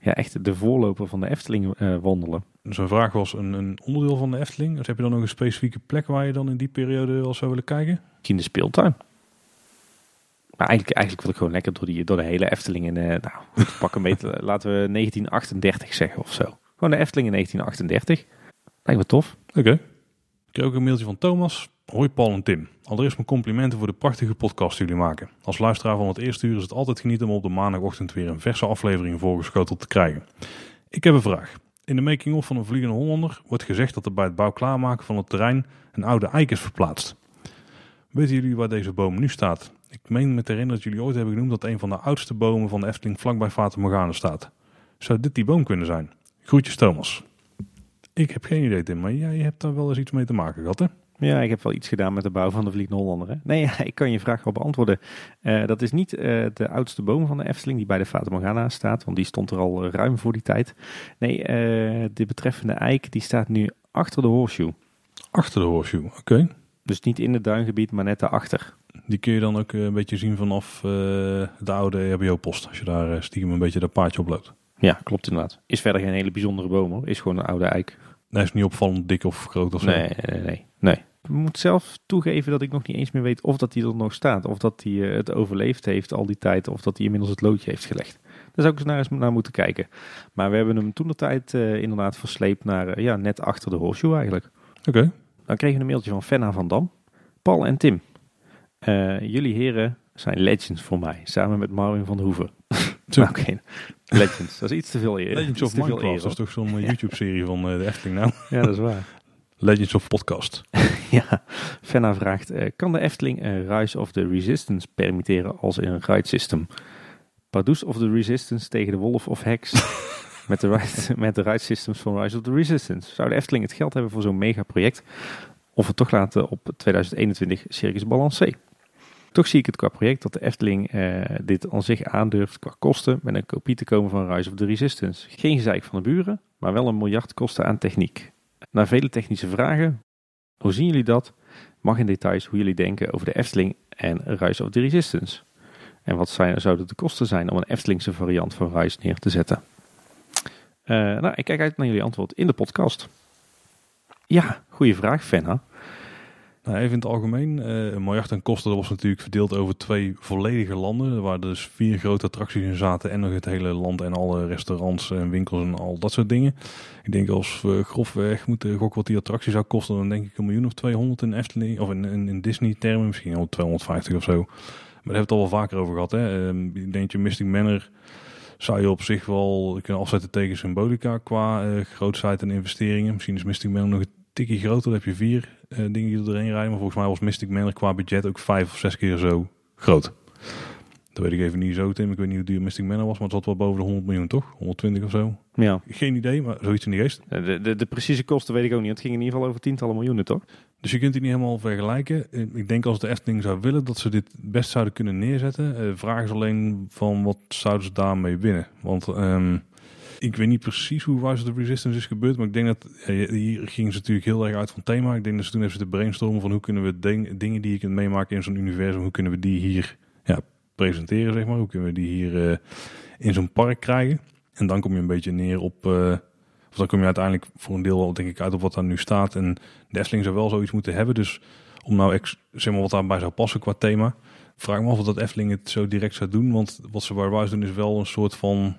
ja, echt de voorloper van de Efteling wandelen. Dus een vraag was een, een onderdeel van de Efteling. Dus heb je dan nog een specifieke plek waar je dan in die periode wel zou willen kijken? Misschien de speeltuin. Maar eigenlijk, eigenlijk wil ik gewoon lekker door, die, door de hele Efteling. In, nou, pak een beetje, laten we 1938 zeggen of zo. Gewoon de Efteling in 1938. Lijkt me tof. Oké. Ik kreeg ook een mailtje van Thomas. Hoi Paul en Tim. Allereerst mijn complimenten voor de prachtige podcast die jullie maken. Als luisteraar van het eerste uur is het altijd genieten om op de maandagochtend weer een verse aflevering voorgeschoteld te krijgen. Ik heb een vraag. In de making-of van een Vliegende Hollander wordt gezegd dat er bij het bouw klaarmaken van het terrein een oude eik is verplaatst. Weten jullie waar deze boom nu staat? Ik meen me te herinneren dat jullie ooit hebben genoemd dat een van de oudste bomen van de Efteling vlakbij Fata Morgana staat. Zou dit die boom kunnen zijn? Groetjes Thomas. Ik heb geen idee Tim, maar jij hebt daar wel eens iets mee te maken gehad hè? Ja, ik heb wel iets gedaan met de bouw van de Vliegende Hollander. Hè? Nee, *laughs* ik kan je vraag wel beantwoorden. Eh, dat is niet eh, de oudste boom van de Efteling die bij de Fata Morgana staat. Want die stond er al eh, ruim voor die tijd. Nee, de betreffende eik die staat nu achter de horseshoe. Achter de horseshoe, oké. Dus niet in het duingebied, maar net daarachter. Die kun je dan ook een beetje zien vanaf de oude EHBO-post. Als je daar stiekem een beetje dat paadje op loopt. Ja, klopt inderdaad. Is verder geen hele bijzondere boom hoor. Is gewoon een oude eik. Hij is niet opvallend dik of groot of zo. Nee, nee, nee, nee. Ik moet zelf toegeven dat ik nog niet eens meer weet of dat hij er nog staat. Of dat hij eh, het overleefd heeft al die tijd. Of dat hij inmiddels het loodje heeft gelegd. Daar zou ik eens naar, eens naar moeten kijken. Maar we hebben hem toen de tijd eh, inderdaad versleept naar eh, ja, net achter de horseshoe eigenlijk. Oké. Dan kregen we een mailtje van Fenna van Dam. Paul en Tim. eh, jullie heren zijn legends voor mij. Samen met Marvin van Hoeven. Zo. Nou, Oké, *laughs* legends. Dat is iets te veel eer. Legends of Minecraft, eer, dat is toch zo'n *laughs* YouTube-serie van eh, de Efteling nou? Ja, dat is waar. *laughs* Legends of Podcast. Ja, Fenna vraagt, eh, kan de Efteling een Rise of the Resistance permitteren als in een ride system? Pardoes of the Resistance tegen de Wolf of Hex met de, ride, met de ride systems van Rise of the Resistance. Zou de Efteling het geld hebben voor zo'n megaproject? Of het toch laten op 2021 Circus Balancé? Toch zie ik het qua project dat de Efteling eh, dit aan zich aandurft qua kosten met een kopie te komen van Rise of the Resistance. Geen gezeik van de buren, maar wel een miljard kosten aan techniek. Na vele technische vragen, hoe zien jullie dat? Mag in details hoe jullie denken over de Efteling en Rise of the Resistance. En wat zijn, zouden de kosten zijn om een Eftelingse variant van Rise neer te zetten? Uh, nou, ik kijk uit naar jullie antwoord in de podcast. Ja, goede vraag, Fenna. Nou, even in het algemeen, uh, miljard aan kosten was natuurlijk verdeeld over twee volledige landen. Waar dus vier grote attracties in zaten en nog het hele land en alle restaurants en winkels en al dat soort dingen. Ik denk als we grofweg moeten gokken wat die attractie zou kosten, dan denk ik een miljoen of 200 in Efteling, of in, Disney termen, misschien al 250 of zo. Maar daar hebben we het al wel vaker over gehad. Hè? Uh, ik denk je Mystic Manor zou je op zich wel kunnen afzetten tegen Symbolica qua uh, grootheid en investeringen. Misschien is Mystic Manor nog een tikje groter. Dan heb je vier uh, dingen die er doorheen rijden. Maar volgens mij was Mystic Manor qua budget ook vijf of zes keer zo groot. Dat weet ik even niet zo, Tim. Ik weet niet hoe duur Mystic Manor was, maar het zat wel boven de 100 miljoen, toch? 120 of zo? Ja. Geen idee, maar zoiets in die geest. De, de, de precieze kosten weet ik ook niet. Het ging in ieder geval over tientallen miljoenen, toch? Dus je kunt die niet helemaal vergelijken. Ik denk als de Efteling zou willen dat ze dit best zouden kunnen neerzetten. Uh, vraag is alleen van wat zouden ze daarmee winnen. Want um, ik weet niet precies hoe Rise of the Resistance is gebeurd. Maar ik denk dat hier gingen ze natuurlijk heel erg uit van thema. Ik denk dat ze toen even de brainstormen van hoe kunnen we dingen die je kunt meemaken in zo'n universum. Hoe kunnen we die hier ja, presenteren, zeg maar. Hoe kunnen we die hier uh, in zo'n park krijgen. En dan kom je een beetje neer op... Uh, of dan kom je uiteindelijk voor een deel denk ik uit op wat daar nu staat. En de Efteling zou wel zoiets moeten hebben. Dus om nou zeg maar wat daarbij zou passen qua thema. Vraag me af of dat Efteling het zo direct zou doen. Want wat ze bij Rise doen is wel een soort van...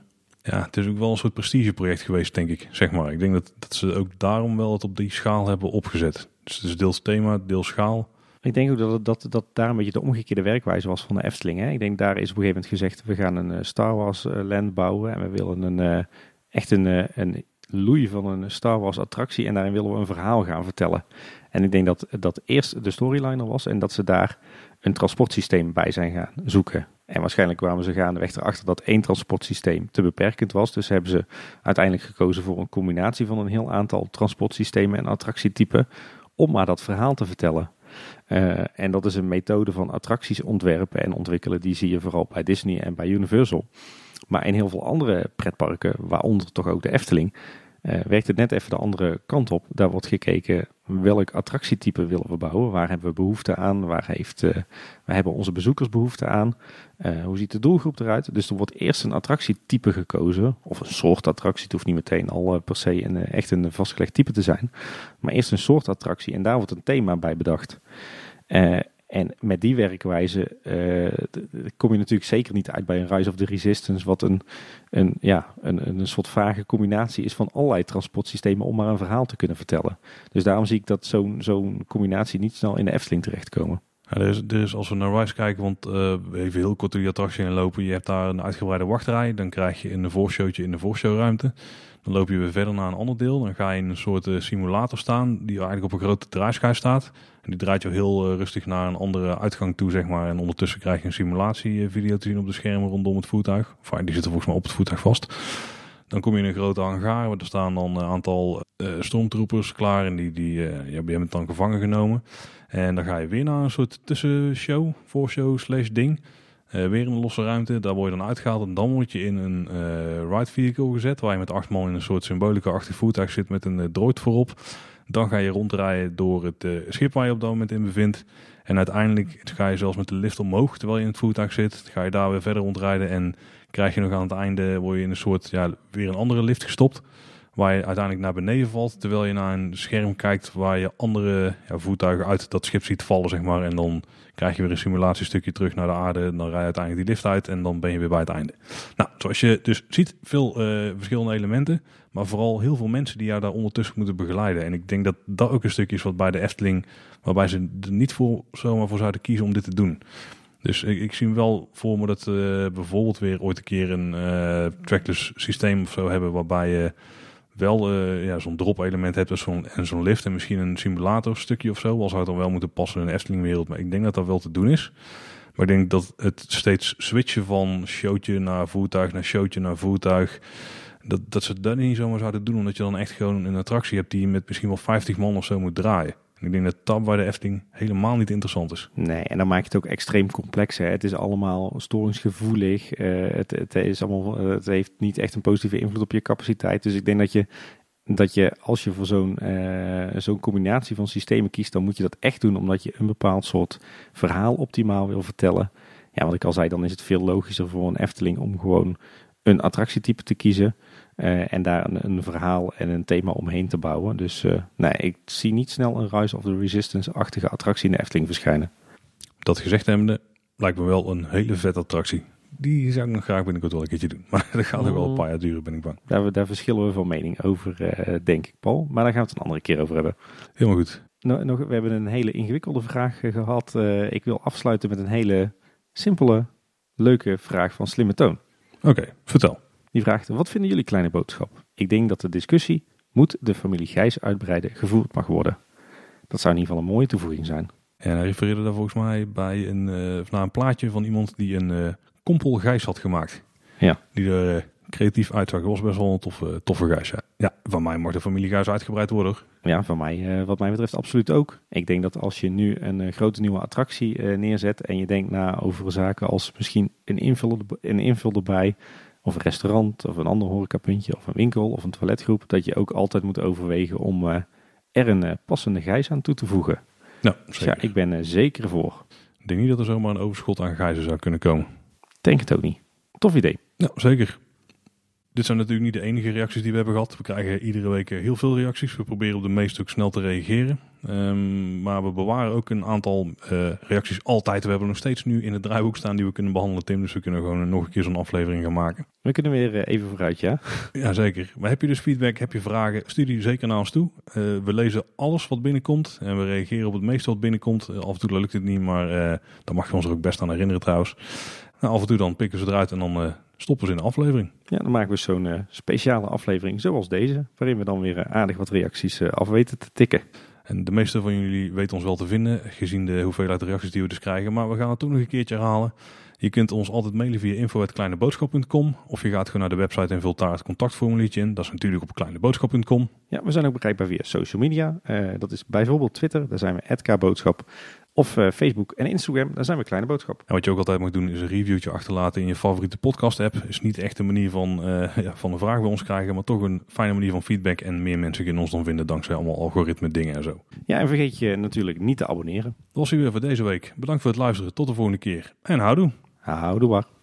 Ja, het is ook wel een soort prestigeproject geweest, denk ik. Zeg maar. Ik denk dat, dat ze ook daarom wel het op die schaal hebben opgezet. Dus het is deels thema, deels schaal. Ik denk ook dat, dat, dat daar een beetje de omgekeerde werkwijze was van de Efteling. Hè? Ik denk daar is op een gegeven moment gezegd, we gaan een Star Wars land bouwen. En we willen een, uh, echt een, een loei van een Star Wars attractie. En daarin willen we een verhaal gaan vertellen. En ik denk dat dat eerst de storyliner was en dat ze daar een transportsysteem bij zijn gaan zoeken. En waarschijnlijk kwamen ze gaandeweg erachter dat één transportsysteem te beperkend was. Dus hebben ze uiteindelijk gekozen voor een combinatie van een heel aantal transportsystemen en attractietypen. Om maar dat verhaal te vertellen. Uh, en dat is een methode van attracties ontwerpen en ontwikkelen. Die zie je vooral bij Disney en bij Universal. Maar in heel veel andere pretparken, waaronder toch ook de Efteling, uh, werkt het net even de andere kant op. Daar wordt gekeken welk attractietype willen we bouwen, waar hebben we behoefte aan, waar, heeft, uh, hebben onze bezoekers behoefte aan, uh, hoe ziet de doelgroep eruit. Dus er wordt eerst een attractietype gekozen, of een soort attractie, het hoeft niet meteen al per se een, echt een vastgelegd type te zijn, maar eerst een soort attractie en daar wordt een thema bij bedacht. En met die werkwijze uh, kom je natuurlijk zeker niet uit bij een Rise of the Resistance, wat een, een, ja, een, een soort vage combinatie is van allerlei transportsystemen om maar een verhaal te kunnen vertellen. Dus daarom zie ik dat zo'n zo'n combinatie niet snel in de Efteling terechtkomen. Ja, er, is, dus als we naar Rise kijken, want uh, even heel kort door die attractie lopen. Je hebt daar een uitgebreide wachtrij. Dan krijg je een voorshowtje in de voorshowruimte. Dan loop je weer verder naar een ander deel. Dan ga je in een soort uh, simulator staan die eigenlijk op een grote draaischijf staat. En die draait je heel uh, rustig naar een andere uitgang toe, zeg maar. En ondertussen krijg je een simulatievideo te zien op de schermen rondom het voertuig. Of die zitten volgens mij op het voertuig vast. Dan kom je in een grote hangar, waar er staan dan een aantal uh, stormtroopers klaar. En die, die ja, je bent dan gevangen genomen. En dan ga je weer naar een soort tussenshow, voorshow slash ding. Uh, weer een losse ruimte, daar word je dan uitgehaald. En dan word je in een ride vehicle gezet, waar je met acht man in een soort symbolica-achtig voertuig zit met een droid voorop. Dan ga je rondrijden door het schip waar je op dat moment in bevindt. En uiteindelijk ga je zelfs met de lift omhoog terwijl je in het voertuig zit. Ga je daar weer verder rondrijden en krijg je nog aan het einde, word je in een soort, ja, weer een andere lift gestopt. Waar je uiteindelijk naar beneden valt, terwijl je naar een scherm kijkt waar je andere ja, voertuigen uit dat schip ziet vallen, zeg maar. En dan krijg je weer een simulatiestukje terug naar de aarde. Dan rij je uiteindelijk die lift uit en dan ben je weer bij het einde. Nou, zoals je dus ziet, veel uh, verschillende elementen. Maar vooral heel veel mensen die jou daar ondertussen moeten begeleiden. En ik denk dat dat ook een stukje is wat bij de Efteling, waarbij ze er niet voor, zomaar voor zouden kiezen om dit te doen. Dus ik, ik zie wel voor me dat we uh, bijvoorbeeld weer ooit een keer een uh, trackless systeem of zo hebben, waarbij je wel uh, ja, zo'n drop element hebt zo en zo'n lift en misschien een simulator stukje of zo. Al zou het dan wel moeten passen in een Efteling wereld. Maar ik denk dat dat wel te doen is. Maar ik denk dat het steeds switchen van showtje naar voertuig naar showtje naar voertuig. Dat, dat ze dat niet zomaar zouden doen. Omdat je dan echt gewoon een attractie hebt die je met misschien wel 50 man of zo moet draaien. Ik denk dat tab bij de Efteling helemaal niet interessant is. Nee, en dan maak je het ook extreem complex. Hè. Het is allemaal storingsgevoelig. Uh, het, het, is allemaal, het heeft niet echt een positieve invloed op je capaciteit. Dus ik denk dat je, dat je als je voor zo'n uh, zo'n combinatie van systemen kiest, dan moet je dat echt doen omdat je een bepaald soort verhaal optimaal wil vertellen. Ja, wat ik al zei, dan is het veel logischer voor een Efteling om gewoon een attractietype te kiezen. Uh, en daar een, een, verhaal en een thema omheen te bouwen. Dus uh, nee, ik zie niet snel een Rise of the Resistance-achtige attractie in de Efteling verschijnen. Dat gezegd hebbende, lijkt me wel een hele vette attractie. Die zou ik nog graag binnenkort wel een keertje doen. *laughs* Maar dat gaat nog wel een paar jaar duren, ben ik bang. Daar, daar verschillen we van mening over, uh, denk ik, Paul. Maar daar gaan we het een andere keer over hebben. Helemaal goed. No, nog, we hebben een hele ingewikkelde vraag gehad. ik wil afsluiten met een hele simpele, leuke vraag van Slimme Toon. Oké, okay, vertel. Die vraagt, wat vinden jullie kleine boodschap? Ik denk dat de discussie, moet de familie Gijs uitbreiden, gevoerd mag worden. Dat zou in ieder geval een mooie toevoeging zijn. En hij refereerde daar volgens mij bij een, uh, naar een plaatje van iemand die een uh, kompel Gijs had gemaakt. Ja. Die er uh, creatief uitzag. Dat was best wel een toffe, toffe Gijs. Ja. ja, van mij mag de familie Gijs uitgebreid worden. Ja, van mij, wat mij betreft absoluut ook. Ik denk dat als je nu een grote nieuwe attractie neerzet en je denkt na over zaken als misschien een invul, een invul erbij of een restaurant of een ander horecapuntje of een winkel of een toiletgroep, dat je ook altijd moet overwegen om uh, er een uh, passende gijs aan toe te voegen. Ja, dus ja, ik ben er zeker voor. Ik denk niet dat er zomaar een overschot aan gijzen zou kunnen komen. Denk het ook niet. Tof idee. Ja, zeker. Dit zijn natuurlijk niet de enige reacties die we hebben gehad. We krijgen iedere week heel veel reacties. We proberen op de meeste ook snel te reageren. Um, maar we bewaren ook een aantal uh, reacties altijd. We hebben nog steeds nu in het draaiboek staan die we kunnen behandelen, Tim. Dus we kunnen gewoon nog een keer zo'n aflevering gaan maken. We kunnen weer uh, even vooruit, ja? Jazeker. Maar heb je dus feedback, heb je vragen, stuur die zeker naar ons toe. Uh, we lezen alles wat binnenkomt en we reageren op het meeste wat binnenkomt. af en toe lukt het niet, maar dan mag je ons er ook best aan herinneren trouwens. Nou, af en toe dan pikken ze eruit en dan stoppen ze in de aflevering. Ja, dan maken we zo'n uh, speciale aflevering zoals deze, waarin we dan weer uh, aardig wat reacties uh, af weten te tikken. En de meeste van jullie weten ons wel te vinden, gezien de hoeveelheid reacties die we dus krijgen. Maar we gaan het toch nog een keertje herhalen. Je kunt ons altijd mailen via info.kleineboodschap.com of je gaat gewoon naar de website en vult daar het contactformuliertje in. Dat is natuurlijk op kleineboodschap.com. Ja, we zijn ook bereikbaar via social media. dat is bijvoorbeeld Twitter, daar zijn we @kboodschap. Of uh, Facebook en Instagram, daar zijn we Kleine Boodschap. En wat je ook altijd mag doen is een reviewtje achterlaten in je favoriete podcast app. Is niet echt een manier van, uh, *laughs* ja, van een vraag bij ons krijgen, maar toch een fijne manier van feedback. En meer mensen kunnen ons dan vinden dankzij allemaal algoritme dingen en zo. Ja, en vergeet je natuurlijk niet te abonneren. Dat was hier weer voor deze week. Bedankt voor het luisteren. Tot de volgende keer. En houdoe. Houdoe waar.